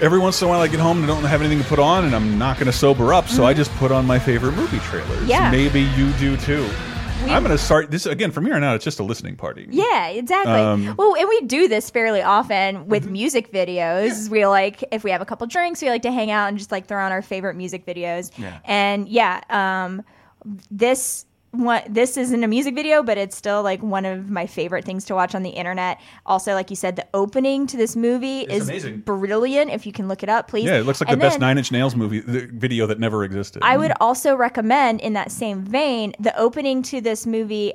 every once in a while I get home and I don't have anything to put on and I'm not going to sober up, so I just put on my favorite movie trailers. Mm-hmm. Yeah. maybe you do too. We- I'm going to start this again from here on out. It's just a listening party. Yeah, exactly. Um, well, and we do this fairly often Mm-hmm. with music videos. We like if we have a couple drinks, we like to hang out and just like throw on our favorite music videos. Yeah. And yeah, um, this one this isn't a music video, but it's still like one of my favorite things to watch on the internet. Also, like you said, the opening to this movie It's is amazing. brilliant. If you can look it up, please. Yeah, it looks like And the best Nine Inch Nails movie the video that never existed. I would also recommend, in that same vein, the opening to this movie,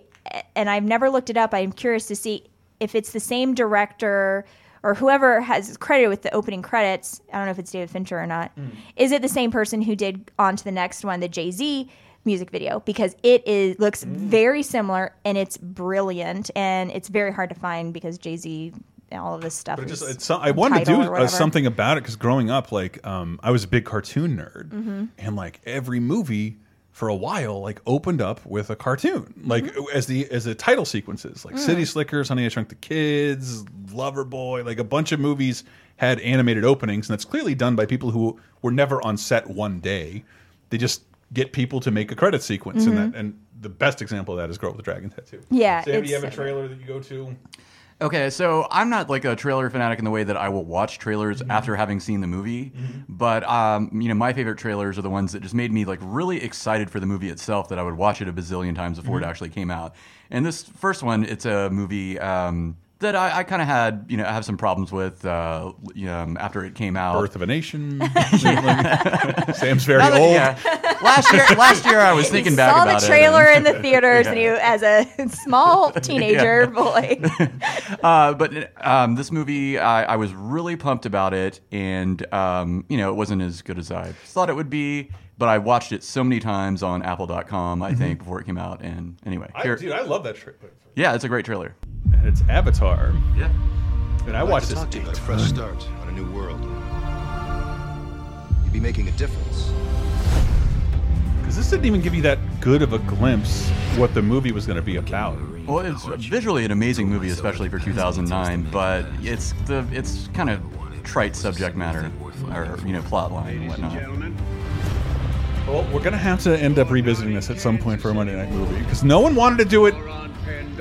and I've never looked it up. I'm curious to see if it's the same director or whoever has credited with the opening credits. I don't know if it's David Fincher or not. Mm. Is it the same person who did on to the next one, the Jay Z music video? Because it is looks very similar and it's brilliant, and it's very hard to find because Jay Z. And all of this stuff. But it is just, it's, I wanted to do uh, something about it because growing up, like, um, I was a big cartoon nerd, Mhm. and like every movie for a while, like, opened up with a cartoon, like as the as the title sequences, like Mm. City Slickers, Honey I Shrunk the Kids, Lover Boy, like a bunch of movies had animated openings, and that's clearly done by people who were never on set one day. They just get people to make a credit sequence, Mhm. and that and the best example of that is Girl with the Dragon Tattoo. Yeah, Sam, do you have a trailer that you go to? Okay, so I'm not like a trailer fanatic in the way that I will watch trailers Mm-hmm. after having seen the movie, but um, you know, my favorite trailers are the ones that just made me like really excited for the movie itself. That I would watch it a bazillion times before Mm-hmm. it actually came out. And this first one, it's a movie. Um, that I, I kind of had, you know, I have some problems with, uh, you know, um, after it came out. Birth of a Nation. Sam's very that- old. yeah. Last year, last year I was thinking he back saw about the it. trailer and- in the theaters, and he, Yeah. as a small teenager boy, uh, but um, this movie, I, I was really pumped about it, and um, you know, it wasn't as good as I thought it would be. But I watched it so many times on Apple.com, I think, before it came out. And anyway, Mm-hmm. I, dude, I love that trailer. yeah, it's a great trailer. And it's Avatar. Yeah. And I I'd like watched to this. talk to you about a fresh start on a new world. You'd be making a difference. Because this didn't even give you that good of a glimpse what the movie was going to be about. Well, it's visually an amazing movie, especially for 2009. But it's the it's kind of trite subject matter, or you know, plot line and whatnot. Well, we're going to have to end up revisiting this at some point for a Monday Night Movie because no one wanted to do it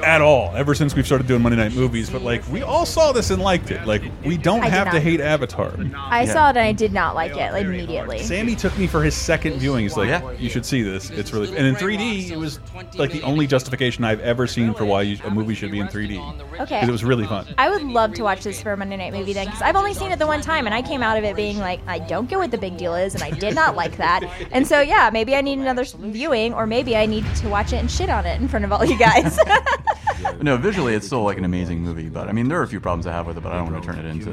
at all ever since we've started doing Monday Night Movies. But like, we all saw this and liked it. Like, we don't I did have to not. hate Avatar. I saw it and I did not like it like, immediately. Sammy took me for his second viewing. He's like, Yeah. "You should see this. It's really." And in 3D, it was like the only justification I've ever seen for why you, a movie should be in 3D. Okay. 'Cause it was really fun. I would love to watch this for a Monday night movie then, because I've only seen it the one time, and I came out of it being like, I don't get what the big deal is, and I did not like that. And so, yeah, maybe I need another s- viewing, or maybe I need to watch it and shit on it in front of all you guys. No, visually it's still like an amazing movie. But I mean, there are a few problems I have with it, but I don't want to turn it into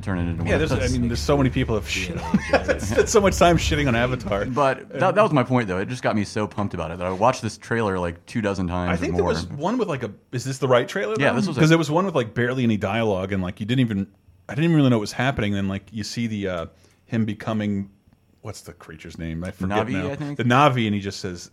turn it into. Yeah, one. there's, I That's- mean, there's so many people have shit. on spent so much time shitting on Avatar. But that, that was my point, though. It just got me so pumped about it that I watched this trailer like two dozen times. I think or there more. was one with like a. Is this the right trailer? Yeah, this was it. because there was one with like barely any dialogue and like you didn't even. I didn't even really know what was happening. Then like you see the uh him becoming, what's the creature's name? I forget Navi, now. I think? The Navi, and he just says,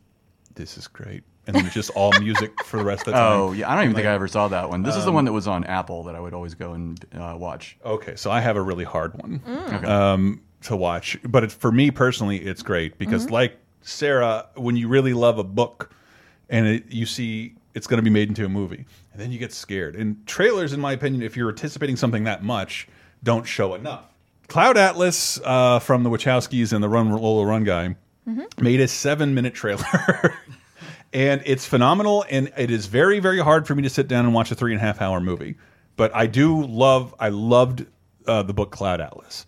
"This is great," and then it's just all music for the rest of the time. Oh yeah, I don't even think I ever saw that one. This is the um, one that was on Apple that I would always go and uh, watch. Okay, so I have a really hard one Mm. Okay. um, to watch, but for me personally, it's great because, Mhm. like Sarah, when you really love a book and it, you see it's going to be made into a movie, and then you get scared. And trailers, in my opinion, if you're anticipating something that much, don't show enough. Cloud Atlas uh, from the Wachowskis and the Run Lola Run guy made a seven minute trailer. and it's phenomenal and it is very very hard for me to sit down and watch a three and a half hour movie. But i do love i loved uh, the book cloud atlas.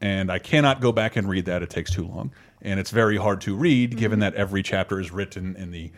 And i cannot go back and read that. It takes too long. And it's very hard to read given that every chapter is written in the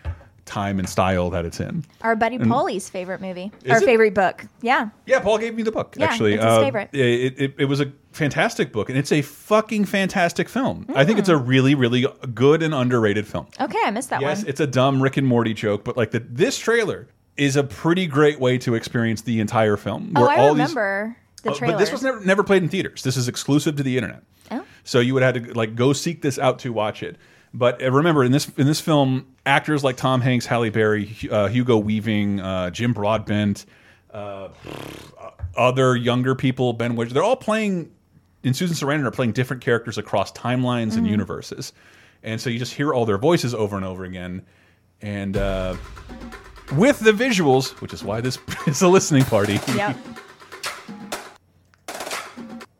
time and style that it's in Our buddy And- Paulie's favorite movie, our it? favorite book. Yeah. yeah paul gave me the book Yeah, actually it's his Uh, favorite. It, it, it was a fantastic book and it's a fucking fantastic film i think it's a Hmm. really really good and underrated film Okay, I missed that yes, one. Yes, it's a dumb Rick and Morty joke, but like the, this trailer is a pretty great way to experience the entire film. oh, where I all remember the these, trailer. but this was never never played in theaters. This is exclusive to the internet. Oh. So you would have to like go seek this out to watch it. But uh, remember, in this in this film, actors like Tom Hanks, Halle Berry, uh, Hugo Weaving, uh, Jim Broadbent, uh, other younger people, Ben Whishaw, they're all playing in Susan Sarandon are playing different characters across timelines and Mhm. universes, and so you just hear all their voices over and over again, and uh, with the visuals, which is why this is a listening party. Yep.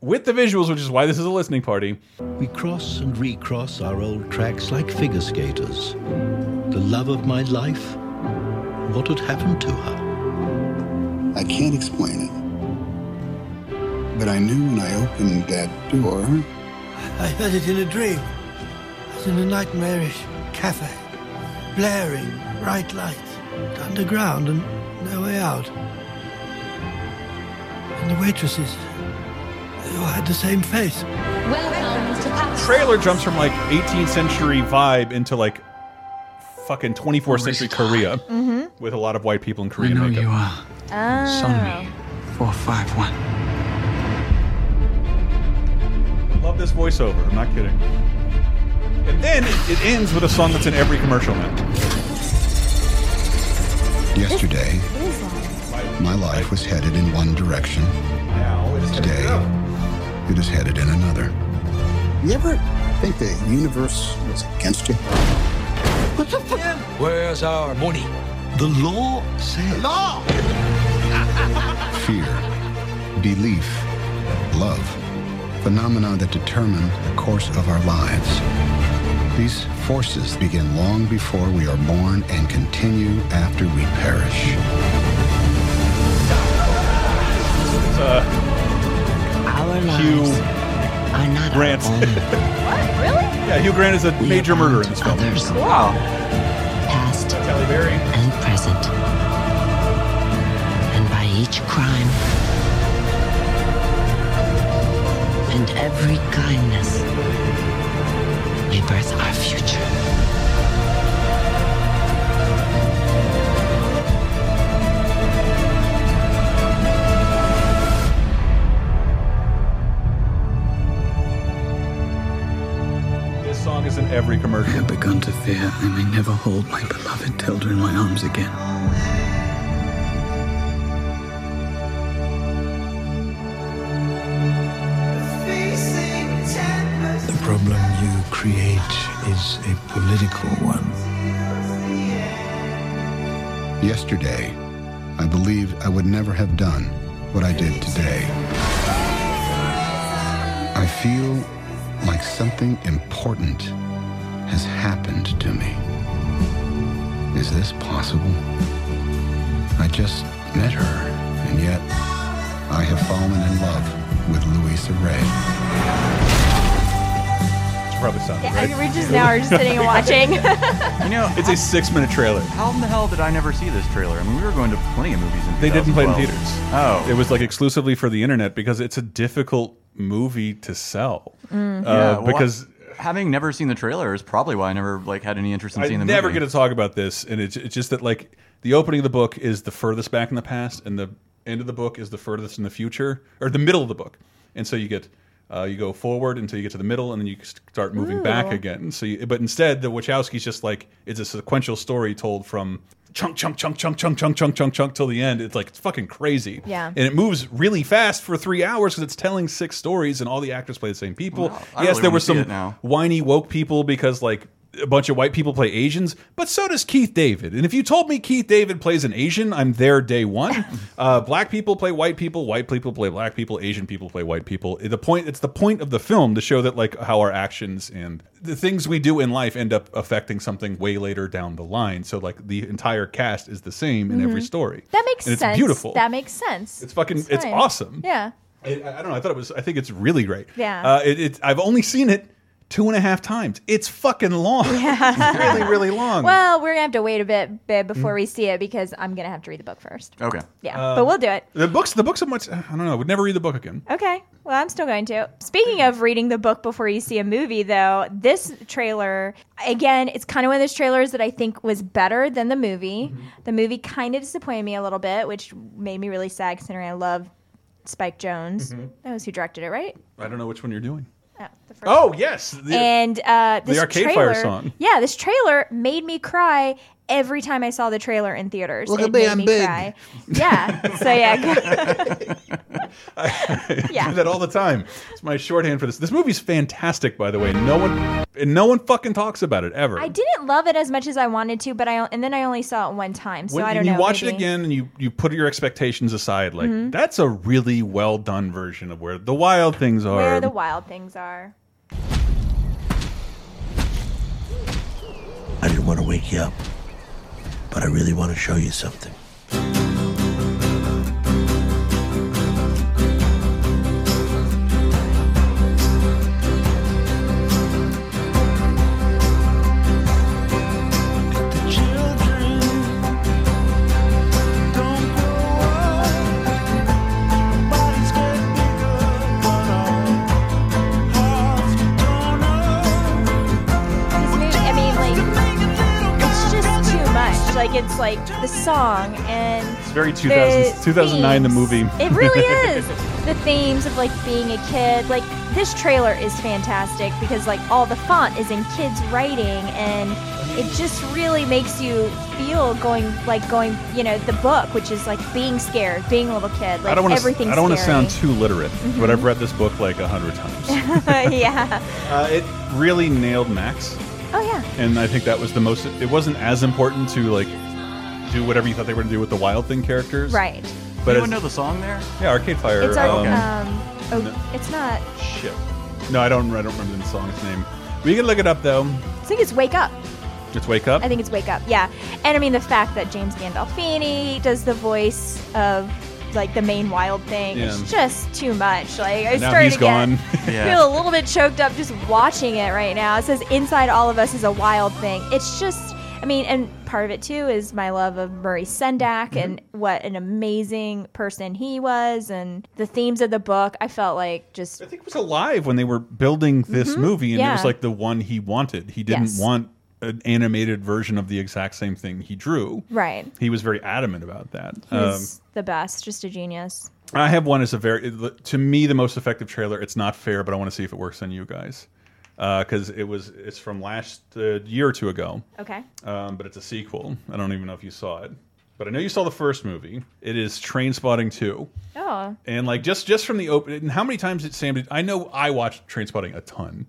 With the visuals, which is why this is a listening party. We cross and recross our old tracks like figure skaters. The love of my life? What had happened to her? I can't explain it. But I knew when I opened that door, I heard it in a dream. I was in a nightmarish cafe, blaring bright lights, underground and no way out. And the waitresses, they had the same face. Welcome to Pop Trailer jumps from like 18th century vibe into like fucking 24th century Korea Mhm. with a lot of white people in Korean know makeup. you are. Oh. Four five one. Love this voiceover. I'm not kidding. And then it, it ends with a song that's in every commercial now. yesterday, my life was headed in one direction. Now it's Today, it is headed in another. You ever think the universe was against you? What the? Where's our money? The law says. Law! Fear, belief, love. Phenomena that determine the course of our lives. These forces begin long before we are born and continue after we perish. Our Hugh are not Grant. What? Really? Yeah, Hugh Grant is a We major murderer in this to film. Others, Wow. past Halle Berry. and present. And by each crime and every kindness, we birth our future. This song is in every I have begun to fear I may never hold my beloved Tilda in my arms again. The problem you create is a political one. Yesterday, I believed I would never have done what I did today. I feel like something important has happened to me. Is this possible? I just met her, and yet I have fallen in love with Luisa Rey. It's probably something. Yeah, I right. mean, we're just now are just sitting and watching. You know, It's a six-minute trailer. how in the hell did I never see this trailer? I mean, we were going to plenty of movies in They didn't play in theaters. Oh. It was like exclusively for the internet because it's a difficult movie to sell. Mm. Uh, Yeah, well, because having never seen the trailer is probably why I never like had any interest in I seeing the never movie. get to talk about this, and it's, it's just that like the opening of the book is the furthest back in the past, and the end of the book is the furthest in the future, or the middle of the book, and so you get. Uh, you go forward until you get to the middle, and then you start moving back again. So, you, but instead, the Wachowski's just like it's a sequential story told from chunk, chunk, chunk, chunk, chunk, chunk, chunk, chunk, chunk till the end. It's like it's fucking crazy. Yeah. and it moves really fast for three hours because it's telling six stories, and all the actors play the same people. Wow, yes, really there were some now. whiny woke people because like a bunch of white people play Asians, but so does Keith David. And if you told me Keith David plays an Asian, I'm there day one. uh, black people play white people, white people play black people, Asian people play white people. The point it's the point of the film to show that like how our actions and the things we do in life end up affecting something way later down the line. So like the entire cast is the same in every Mhm. story. that makes and it's sense. beautiful. That makes sense. It's fucking- it's fine. awesome. Yeah. I, I don't know. I thought it was. I think it's really great. Yeah. Uh, it, it, I've only seen it two and a half times. It's fucking long. Yeah. really, really long. Well, we're gonna have to wait a bit, bit Mm. before we see it because I'm gonna have to read the book first. Okay. Yeah, Uh, but we'll do it. The books. The books are much. I don't know. I would never read the book again. Okay. Well, I'm still going to. Speaking of reading the book before you see a movie, though, this trailer, again, it's kind of one of those trailers that I think was better than the movie. Mm-hmm. The movie kind of disappointed me a little bit, which made me really sad considering I love Spike Jonze. Mhm. That was who directed it, right? I don't know which one you're doing. Oh, the Oh yes. The- and uh, this Arcade Fire song. Yeah, this trailer made me cry every time I saw the trailer in theaters. Look it at me, made I'm me big. cry. Yeah. So yeah. I Yeah. do that all the time. It's my shorthand for this. This movie's fantastic, by the way. No one, and no one fucking talks about it ever. I didn't love it as much as I wanted to, but I and then I only saw it one time, so when, I don't when you know. watch it again and you you put your expectations aside, like Mhm. that's a really well done version of where the wild things are. Where the wild things are. I didn't want to wake you up, but I really want to show you something. Like, it's like the song and It's very 2000s, the 2009, the movie. It really is. the themes of like being a kid. Like this trailer is fantastic because like all the font is in kids writing and it just really makes you feel going like going, you know, the book, which is like being scared, being a little kid, like I don't want to. everything's I don't want to sound too literate, but Mhm. I've read this book like a hundred times. yeah. Uh, it really nailed Max. Oh yeah. and I think that was the most. It wasn't as important to like do whatever you thought they were going to do with the Wild Thing characters, Right. But Anyone as- know the song there? yeah, Arcade Fire. It's our, um, um, oh, it's not. shit. No, I don't. I don't remember the song's name. We can look it up though. I think it's Wake Up. It's wake up. I think it's Wake Up. Yeah, and I mean the fact that James Gandolfini does the voice of like the main Wild Thing Yeah. is just too much. Like I Now started he's to get. Yeah. feel a little bit choked up just watching it right now. It says inside all of us is a Wild Thing. It's just. I mean, and part of it too is my love of Murray Sendak and what an amazing person he was, and the themes of the book. I felt like just I think it was alive when they were building this Mhm. movie, and it was like the one he wanted. He didn't Yes. want an animated version of the exact same thing he drew. right. He was very adamant about that. He's Um, the best, just a genius. I have one as a very, to me, the most effective trailer. It's not fair, but I want to see if it works on you guys because it was. It's from last uh, year or two ago. Okay. Um, but it's a sequel. I don't even know if you saw it, but I know you saw the first movie. It is Trainspotting Two. Oh. And like just just from the open, and how many times did Sam? Did, I know I watched Trainspotting a ton,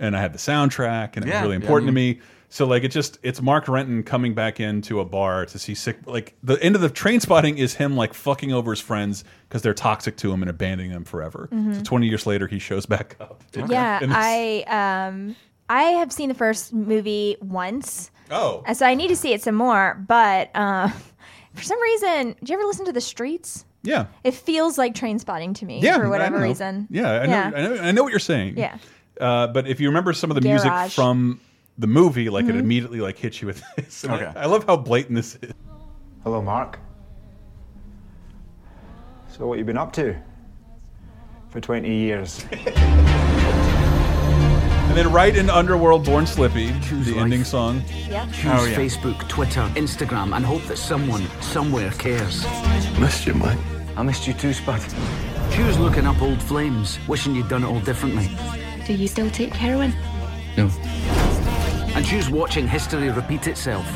and I had the soundtrack, and it Yeah, was really yeah, important I mean- to me. So like it just it's Mark Renton coming back into a bar to see sick. Like the end of the Trainspotting is him like fucking over his friends because they're toxic to him and abandoning him forever. Mhm. So twenty years later, he shows back up. Yeah, And it's- I um I have seen the first movie once. Oh. And so I need to see it some more, but uh, for some reason, did you ever listen to The Streets? yeah. It feels like Trainspotting to me Yeah, for whatever reason. Yeah, I know, Yeah. I know. I know what you're saying. Yeah. Uh, but if you remember some of the music from the movie, like it Mhm. immediately like hits you with this. And I- Okay. I, love how blatant this is. Hello, Mark. So, what you been up to for 20 years? And then right in Underworld, Born Slippy, the ending song. Yeah. Choose Oh, yeah. Facebook, Twitter, Instagram, and hope that someone, somewhere cares. Missed you, mate. I missed you too, Spud. Choose looking up old flames, wishing you'd done it all differently. Do you still take heroin? No. And she's watching history repeat itself.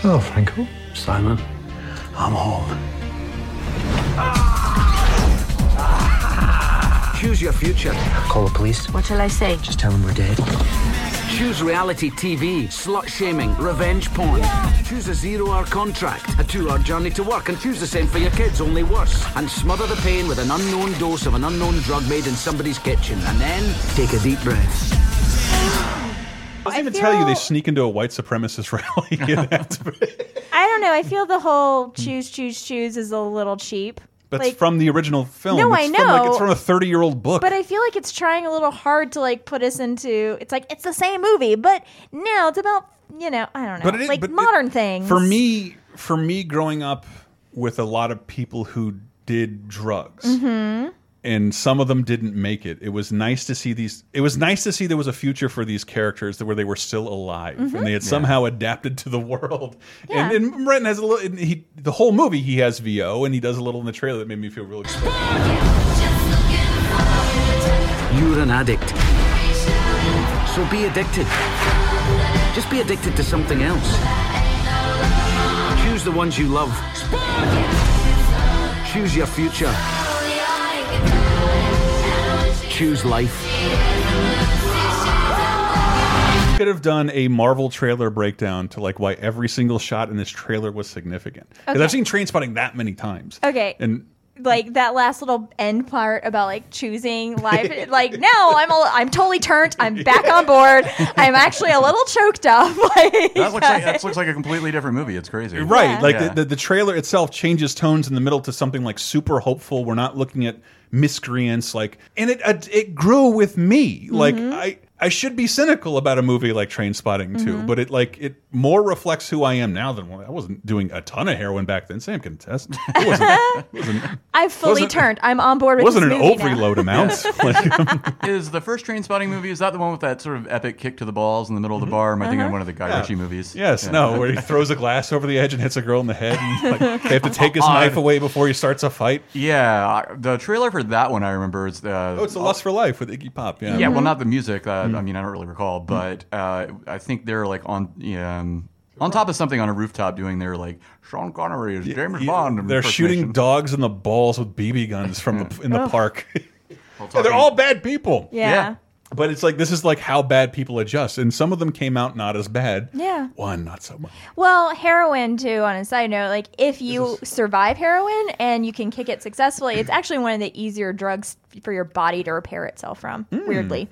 Hello, Franco. Simon. I'm home. Choose your future. Call the police. What shall I say? Just tell them we're dead. Choose reality TV, slut shaming, revenge porn. Choose a zero hour contract, a two hour journey to work, and choose the same for your kids, only worse. And smother the pain with an unknown dose of an unknown drug made in somebody's kitchen. And then take a deep breath. I doesn't even tell you they sneak into a white supremacist rally. and have to- I don't know. I feel the whole choose, choose, choose is a little cheap. That's Like- from the original film. No, it's I From, like, know. it's from a 30 year old book. But I feel like it's trying a little hard to like put us into. It's like it's the same movie, but now it's about you know I don't know, But it is- like but it- modern things. for me, for me, growing up with a lot of people who did drugs, hmm and some of them didn't make it. It was nice to see these. It was nice to see there was a future for these characters that where they were still alive Mhm. and they had Yeah. somehow adapted to the world. Yeah. And, and Renton has a little. and He the whole movie he has VO and he does a little in the trailer that made me feel really. You're an addict. So be addicted. Just be addicted to something else. Choose the ones you love. Choose your future. Choose life. could have done a Marvel trailer breakdown to like why every single shot in this trailer was significant. Because Okay. I've seen Trainspotting that many times. Okay. And like that last little end part about like choosing life like no i'm a, i'm totally turned i'm back on board i'm actually a little choked up like That looks like that looks like a completely different movie. It's crazy. Right. Like Yeah. the, the, the trailer itself changes tones in the middle to something like super hopeful. We're not looking at miscreants. Like, and it it, grew with me. Like Mhm. I I should be cynical about a movie like Trainspotting too, Mhm. but it like it more reflects who I am now than when I wasn't doing a ton of heroin back then. Sam can attest. It wasn't, it wasn't, i've fully wasn't- turned i'm on board with wasn't this an movie now. overload amount. Like, is the first Trainspotting movie? Is that the one with that sort of epic kick to the balls in the middle of the bar? Am I thinking of one of the Guy Mm-hmm. Yeah. Ritchie movies? Yes, Yeah. no, where he throws a glass over the edge and hits a girl in the head, and like, they have to take his Odd. knife away before he starts a fight. Yeah, the trailer for that one I remember is uh, Oh, it's the Lust for Life with Iggy Pop. Yeah, Yeah, Mm-hmm. well, not the music. Uh, Mm. I mean, I don't really recall, but uh, I think they're like on um, on top of something on a rooftop doing their like Sean Connery is James Bond. They're shooting dogs in the balls with BB guns from the in the Ugh. park. Yeah, they're all bad people. Yeah. Yeah. But it's like this is like how bad people adjust, and some of them came out not as bad. Yeah. One not so much. Well, heroin too. On a side note, like if you survive heroin and you can kick it successfully, it's actually one of the easier drugs for your body to repair itself from. Hmm. Weirdly,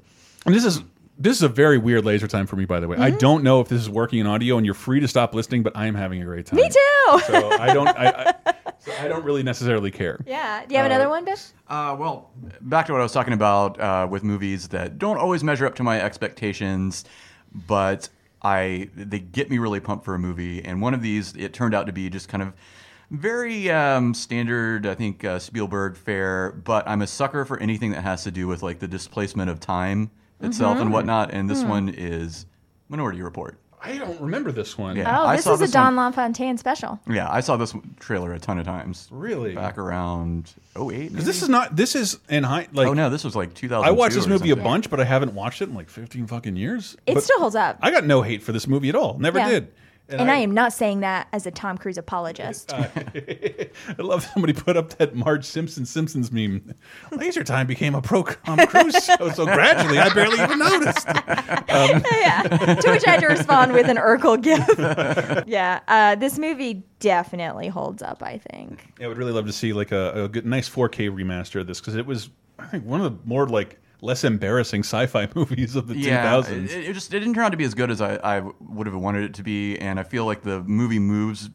And this is this is a very weird laser time for me, by the way. I Mm-hmm. don't know if this is working in audio, and you're free to stop listening, but I am having a great time. me too. So I don't. I, I, so I don't really necessarily care. yeah. Do you have another one, Biff? Uh, well, back to what I was talking about uh, with movies that don't always measure up to my expectations, but I they get me really pumped for a movie. And one of these, it turned out to be just kind of very um, standard, I think uh, Spielberg fare. But I'm a sucker for anything that has to do with like the displacement of time itself Mhm. and whatnot. And this Hmm. one is Minority Report. I don't remember this one. Yeah, oh, I this saw is a this one- Don LaFontaine special. Yeah, I saw this trailer a ton of times. Really? Back around 08. Because this is not. This is in high. Like oh no, this was like 2000. I watched this movie a bunch, but I haven't watched it in like 15 fucking years. It But still holds up. I got no hate for this movie at all. Never Yeah. did. And, I, am not saying that as a Tom Cruise apologist. I love somebody put up that Marge Simpson Simpsons meme. Laser Time became a pro Tom Cruise show, so gradually I barely even noticed. Um, yeah. To which I had to respond with an Urkel gif. yeah. Uh, this movie definitely holds up, I think. Yeah, I would really love to see like a, a good, nice 4K remaster of this because it was, I think, one of the more like less embarrassing sci-fi movies of the yeah, 2000s. It, it just it didn't turn out to be as good as I, I would have wanted it to be, and I feel like the movie moves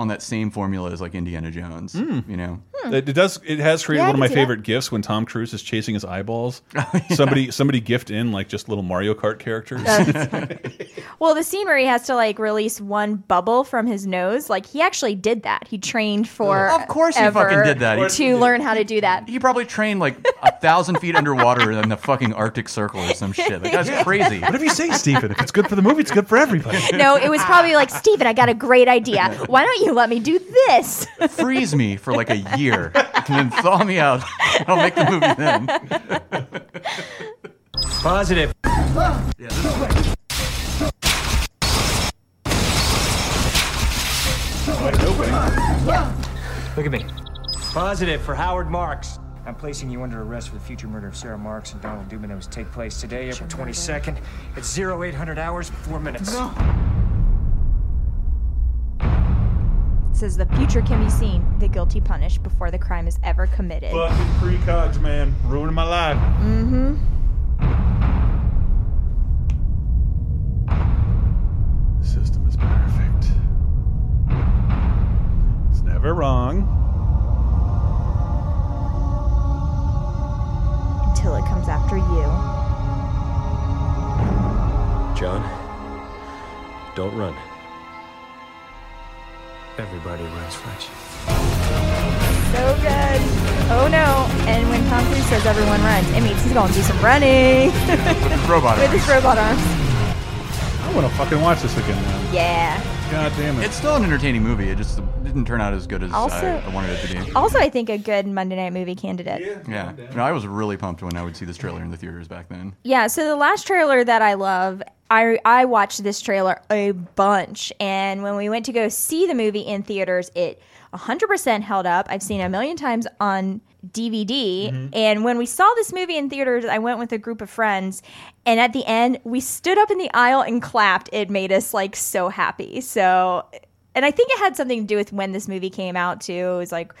on that same formula as like Indiana Jones. Hmm. You know, It, it does. It has created Yeah, one of my see that. favorite gifts when Tom Cruise is chasing his eyeballs. Oh, Somebody, somebody gift in like just little Mario Kart characters. Well, the scene where he has to like release one bubble from his nose, like he actually did that. He trained for Of course he fucking did that. He- to learn how to do that. he probably trained like a thousand feet underwater in the fucking Arctic Circle or some shit. That guy's crazy. Whatever you say, Steven. If it's good for the movie, it's good for everybody. No, it was probably like, Steven, I got a great idea. Why don't you let me do this? Freeze me for like a year and then thaw me out. I'll make the movie then. Positive. Look at me. Positive for Howard Marks. I'm placing you under arrest for the future murder of Sarah Marks and Donald Dubin that was take place today, April 22nd, at 0800 hours, 4 minutes. It says the future can be seen, the guilty punished before the crime is ever committed. Fucking precogs, man, ruining my life. Mm-hmm. The system is perfect. It's never wrong. Until it comes after you. John, don't run. Everybody runs, Fletch. So good. Oh no. And when Tom Cruise says everyone runs, it means he's going to do some running. With robot With his robot arms. I want to fucking watch this again now. Yeah. God damn it. It's still an entertaining movie. It just didn't turn out as good as Also- I, I wanted it to be. Also, I think a good Monday night movie candidate. Yeah, no, I was really pumped when I would see this trailer in the theaters back then. Yeah, so the last trailer that I love, I I watched this trailer a bunch, and when we went to go see the movie in theaters, it 100% held up. I've seen it a million times on DVD, and when we saw this movie in theaters, I went with a group of friends, and at the end, we stood up in the aisle and clapped. It made us like so happy. So, and I think it had something to do with when this movie came out too. It was like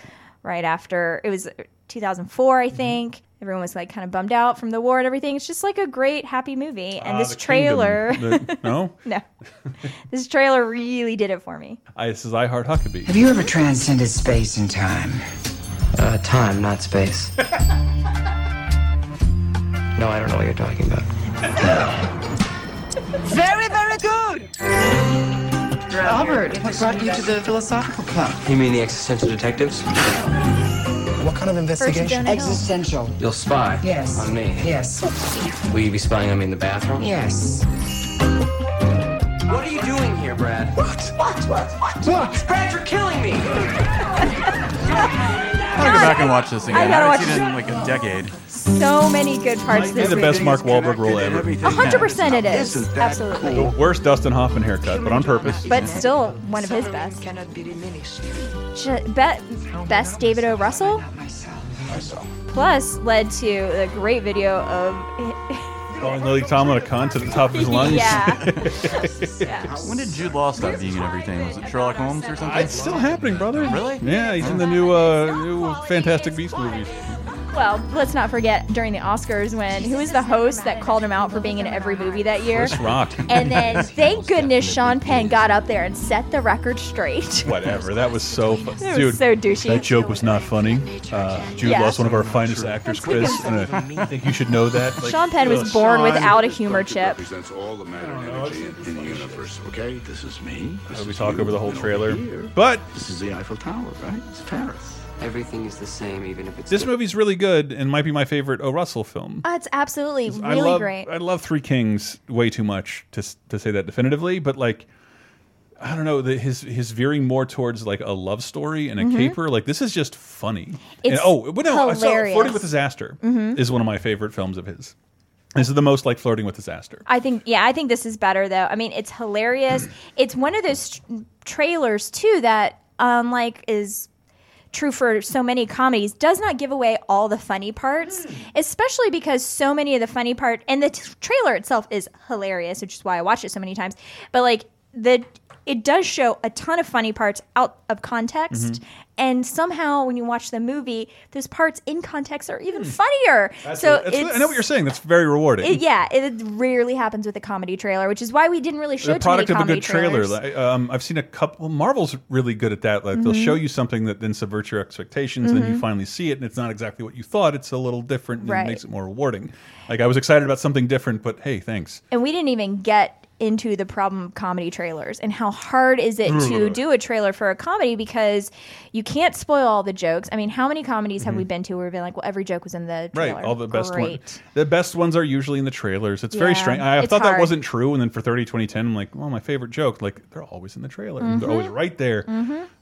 right after it was 2004 i think everyone was like kind of bummed out from the war and everything it's just like a great happy movie and Ah, this trailer The- no? no this trailer really did it for me I, this is I Heart Huckabee. Have you ever transcended space and time? Uh, time, not space. no, I don't know what you're talking about. Very, very good! Albert, what brought you to the Philosophical Club? You mean the existential detectives? What kind of investigation? Existential. You'll spy Yes. on me. Yes. Will you be spying on me in the bathroom? Yes. What are you doing here, Brad? What? What? What? What? What? Brad, you're killing me! I gotta go back and watch this again. I I, gotta haven't watch seen it in like a decade. so many good parts of Maybe this the best Mark Wahlberg role ever. 100% it is. The absolutely. Worst Dustin Hoffman haircut, but on purpose. but still one of his best. Sh- be- best david o. Russell? Plus led to a great video of Calling Lily Tomlin a cunt at the top of his lungs. Yeah. When did Jude Law stop being in everything? Was it Sherlock Holmes or something? It's still happening, brother. Really? Yeah, he's in the new uh, new Fantastic Beast movies. Well, let's not forget during the Oscars when who was the host that called him out for being in every movie that year? Chris Rock. And then thank goodness Sean Penn got up there and set the record straight. Whatever. That was so fun. It was Dude, so douchey. That joke was not funny. Uh, Jude Yeah. Law's one of our finest actors, Chris. And I think you should know that. Like, Sean Penn was ugh. born without a humor chip. represents all the matter and energy in the universe. Okay, this is me. This we talk you, over the whole trailer. But this is the Eiffel Tower, right? It's Paris. Everything is the same, even if it's this movie's really good and might be my favorite O. Russell film. Uh, it's absolutely I really love, great. I love Three Kings way too much to to say that definitively, but like. I don't know the, his his veering more towards like a love story and a Mhm. caper. Like this is just funny. It's and, oh, but no, I saw hilarious. Flirting with Disaster Mhm. is one of my favorite films of his. This is the most like Flirting with Disaster. I think, yeah, I think this is better though. I mean, it's hilarious. it's one of those tr- trailers too that, unlike is true for so many comedies, does not give away all the funny parts, hmm. especially because so many of the funny part and the t- trailer itself is hilarious, which is why I watched it so many times. But like the it does show a ton of funny parts out of context. Mm-hmm. And somehow, when you watch the movie, those parts in context are even funnier. Hmm. That's so what- I know what you're saying. That's very rewarding. it, yeah, it rarely happens with a comedy trailer, which is why we didn't really show the product of a good trailer. trailers. Like, um, I've seen a couple. Marvel's really good at that. Like they'll Mhm. show you something that then subverts your expectations, and then you Mhm. finally see it, and it's not exactly what you thought. It's a little different, and Right. it makes it more rewarding. Like I was excited about something different, but hey, thanks. And we didn't even get into the problem of comedy trailers and how hard is it to do a trailer for a comedy because you can't spoil all the jokes. I mean, how many comedies have we been to where we've been like, well, every joke was in the trailer. Mm-hmm. Right, all the best Great. ones. The best ones are usually in the trailers. It's very Yeah, strange. I it's thought that hard. wasn't true, and then for 30 2010, I'm like, well, my favorite joke. Like they're always in the trailer. They're always Mhm. right there.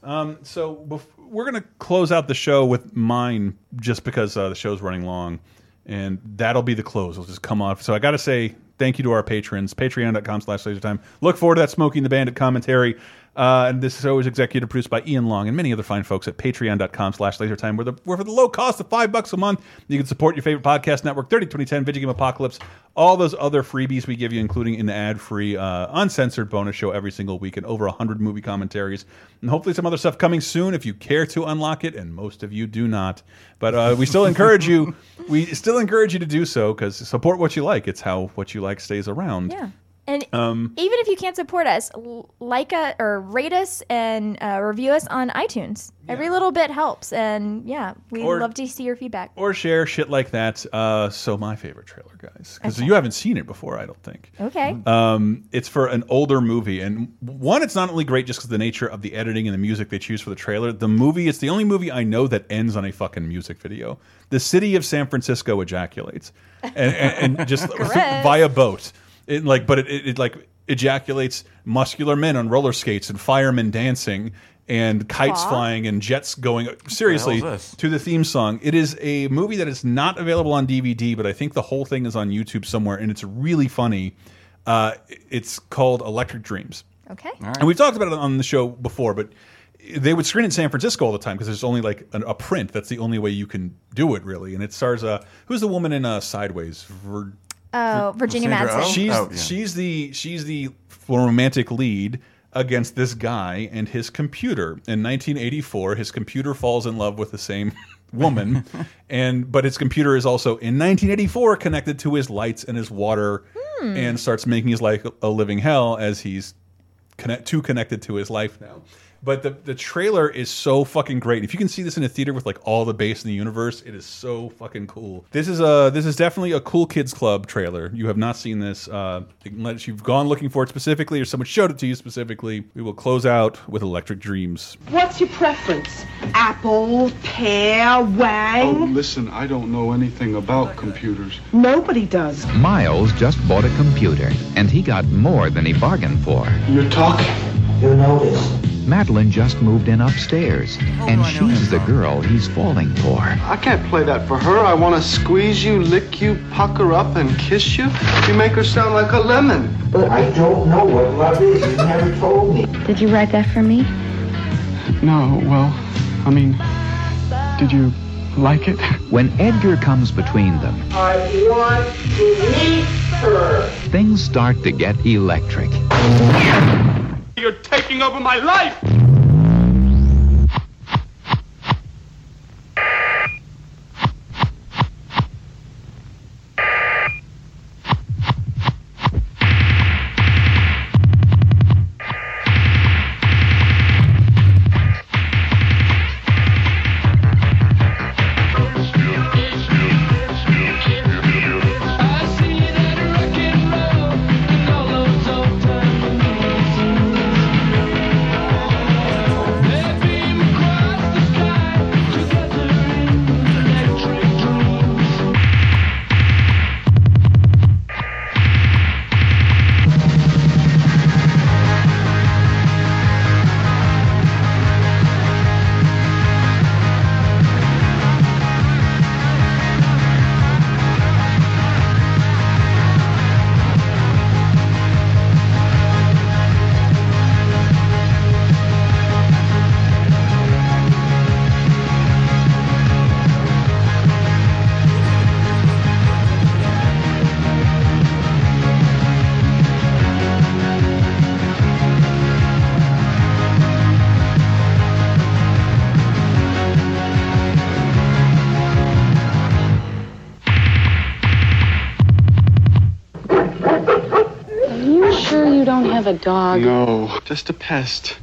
Um, so bef- we're gonna close out the show with mine, just because uh, the show's running long, and that'll be the close. It'll just come off. So I got to say thank you to our patrons. Patreon.com/slash LaserTime. Look forward to that Smokey and the Bandit commentary. Uh, and this show is executive produced by Ian Long and many other fine folks at patreon.com slash lasertime where, where for the low cost of five bucks a month, you can support your favorite podcast network, 30 2010, Video Game Apocalypse, all those other freebies we give you, including an ad-free, uh, uncensored bonus show every single week and over 100 movie commentaries. And hopefully some other stuff coming soon if you care to unlock it, and most of you do not. But uh, we still encourage you, we still encourage you to do so because support what you like. It's how what you like stays around. Yeah. And Um, even if you can't support us, like us or rate us and uh, review us on iTunes. Every little bit helps. And yeah, we Or- love to see your feedback. or share shit like that. Uh, so my favorite trailer, guys, because you haven't seen it before, I don't think. Okay. Um, it's for an older movie, and one, it's not only great just because the nature of the editing and the music they choose for the trailer. The movie, it's the only movie I know that ends on a fucking music video. The city of San Francisco ejaculates, and, and, and just via boat. It like, but it, it, it like ejaculates muscular men on roller skates and firemen dancing and kites Aw. flying and jets going. Seriously, hell is this? to the theme song. It is a movie that is not available on DVD, but I think the whole thing is on YouTube somewhere, and it's really funny. Uh, it's called Electric Dreams. Okay. And we've talked about it on the show before, but they would screen it in San Francisco all the time because there's only like an, a print. That's the only way you can do it, really. And it stars uh, who's the woman in uh, Sideways? Vir Oh, Virginia Sandra Madsen. Oh? she's Oh, yeah. she's the she's the romantic lead against this guy and his computer. In 1984, his computer falls in love with the same woman, and but his computer is also in 1984 connected to his lights and his water, Hmm. and starts making his life a living hell as he's connect too connected to his life now. But the the trailer is so fucking great. If you can see this in a theater with like all the bass in the universe, it is so fucking cool. This is a this is definitely a cool kids club trailer. You have not seen this uh, unless you've gone looking for it specifically or someone showed it to you specifically. We will close out with Electric Dreams. What's your preference? Apple, pear, wang? Oh, listen, I don't know anything about computers. Nobody does. Miles just bought a computer, and he got more than he bargained for. You're talking. You're. Madeline just moved in upstairs, oh, and she's the girl he's falling for. I can't play that for her. I want to squeeze you, lick you, pucker up, and kiss you. You make her sound like a lemon. But I don't know what love is. You never told me. Did you write that for me? No, well, I mean, did you like it? When Edgar comes between them, I want to meet her. Things start to get electric. You're taking over my life! a dog. No, just a pest.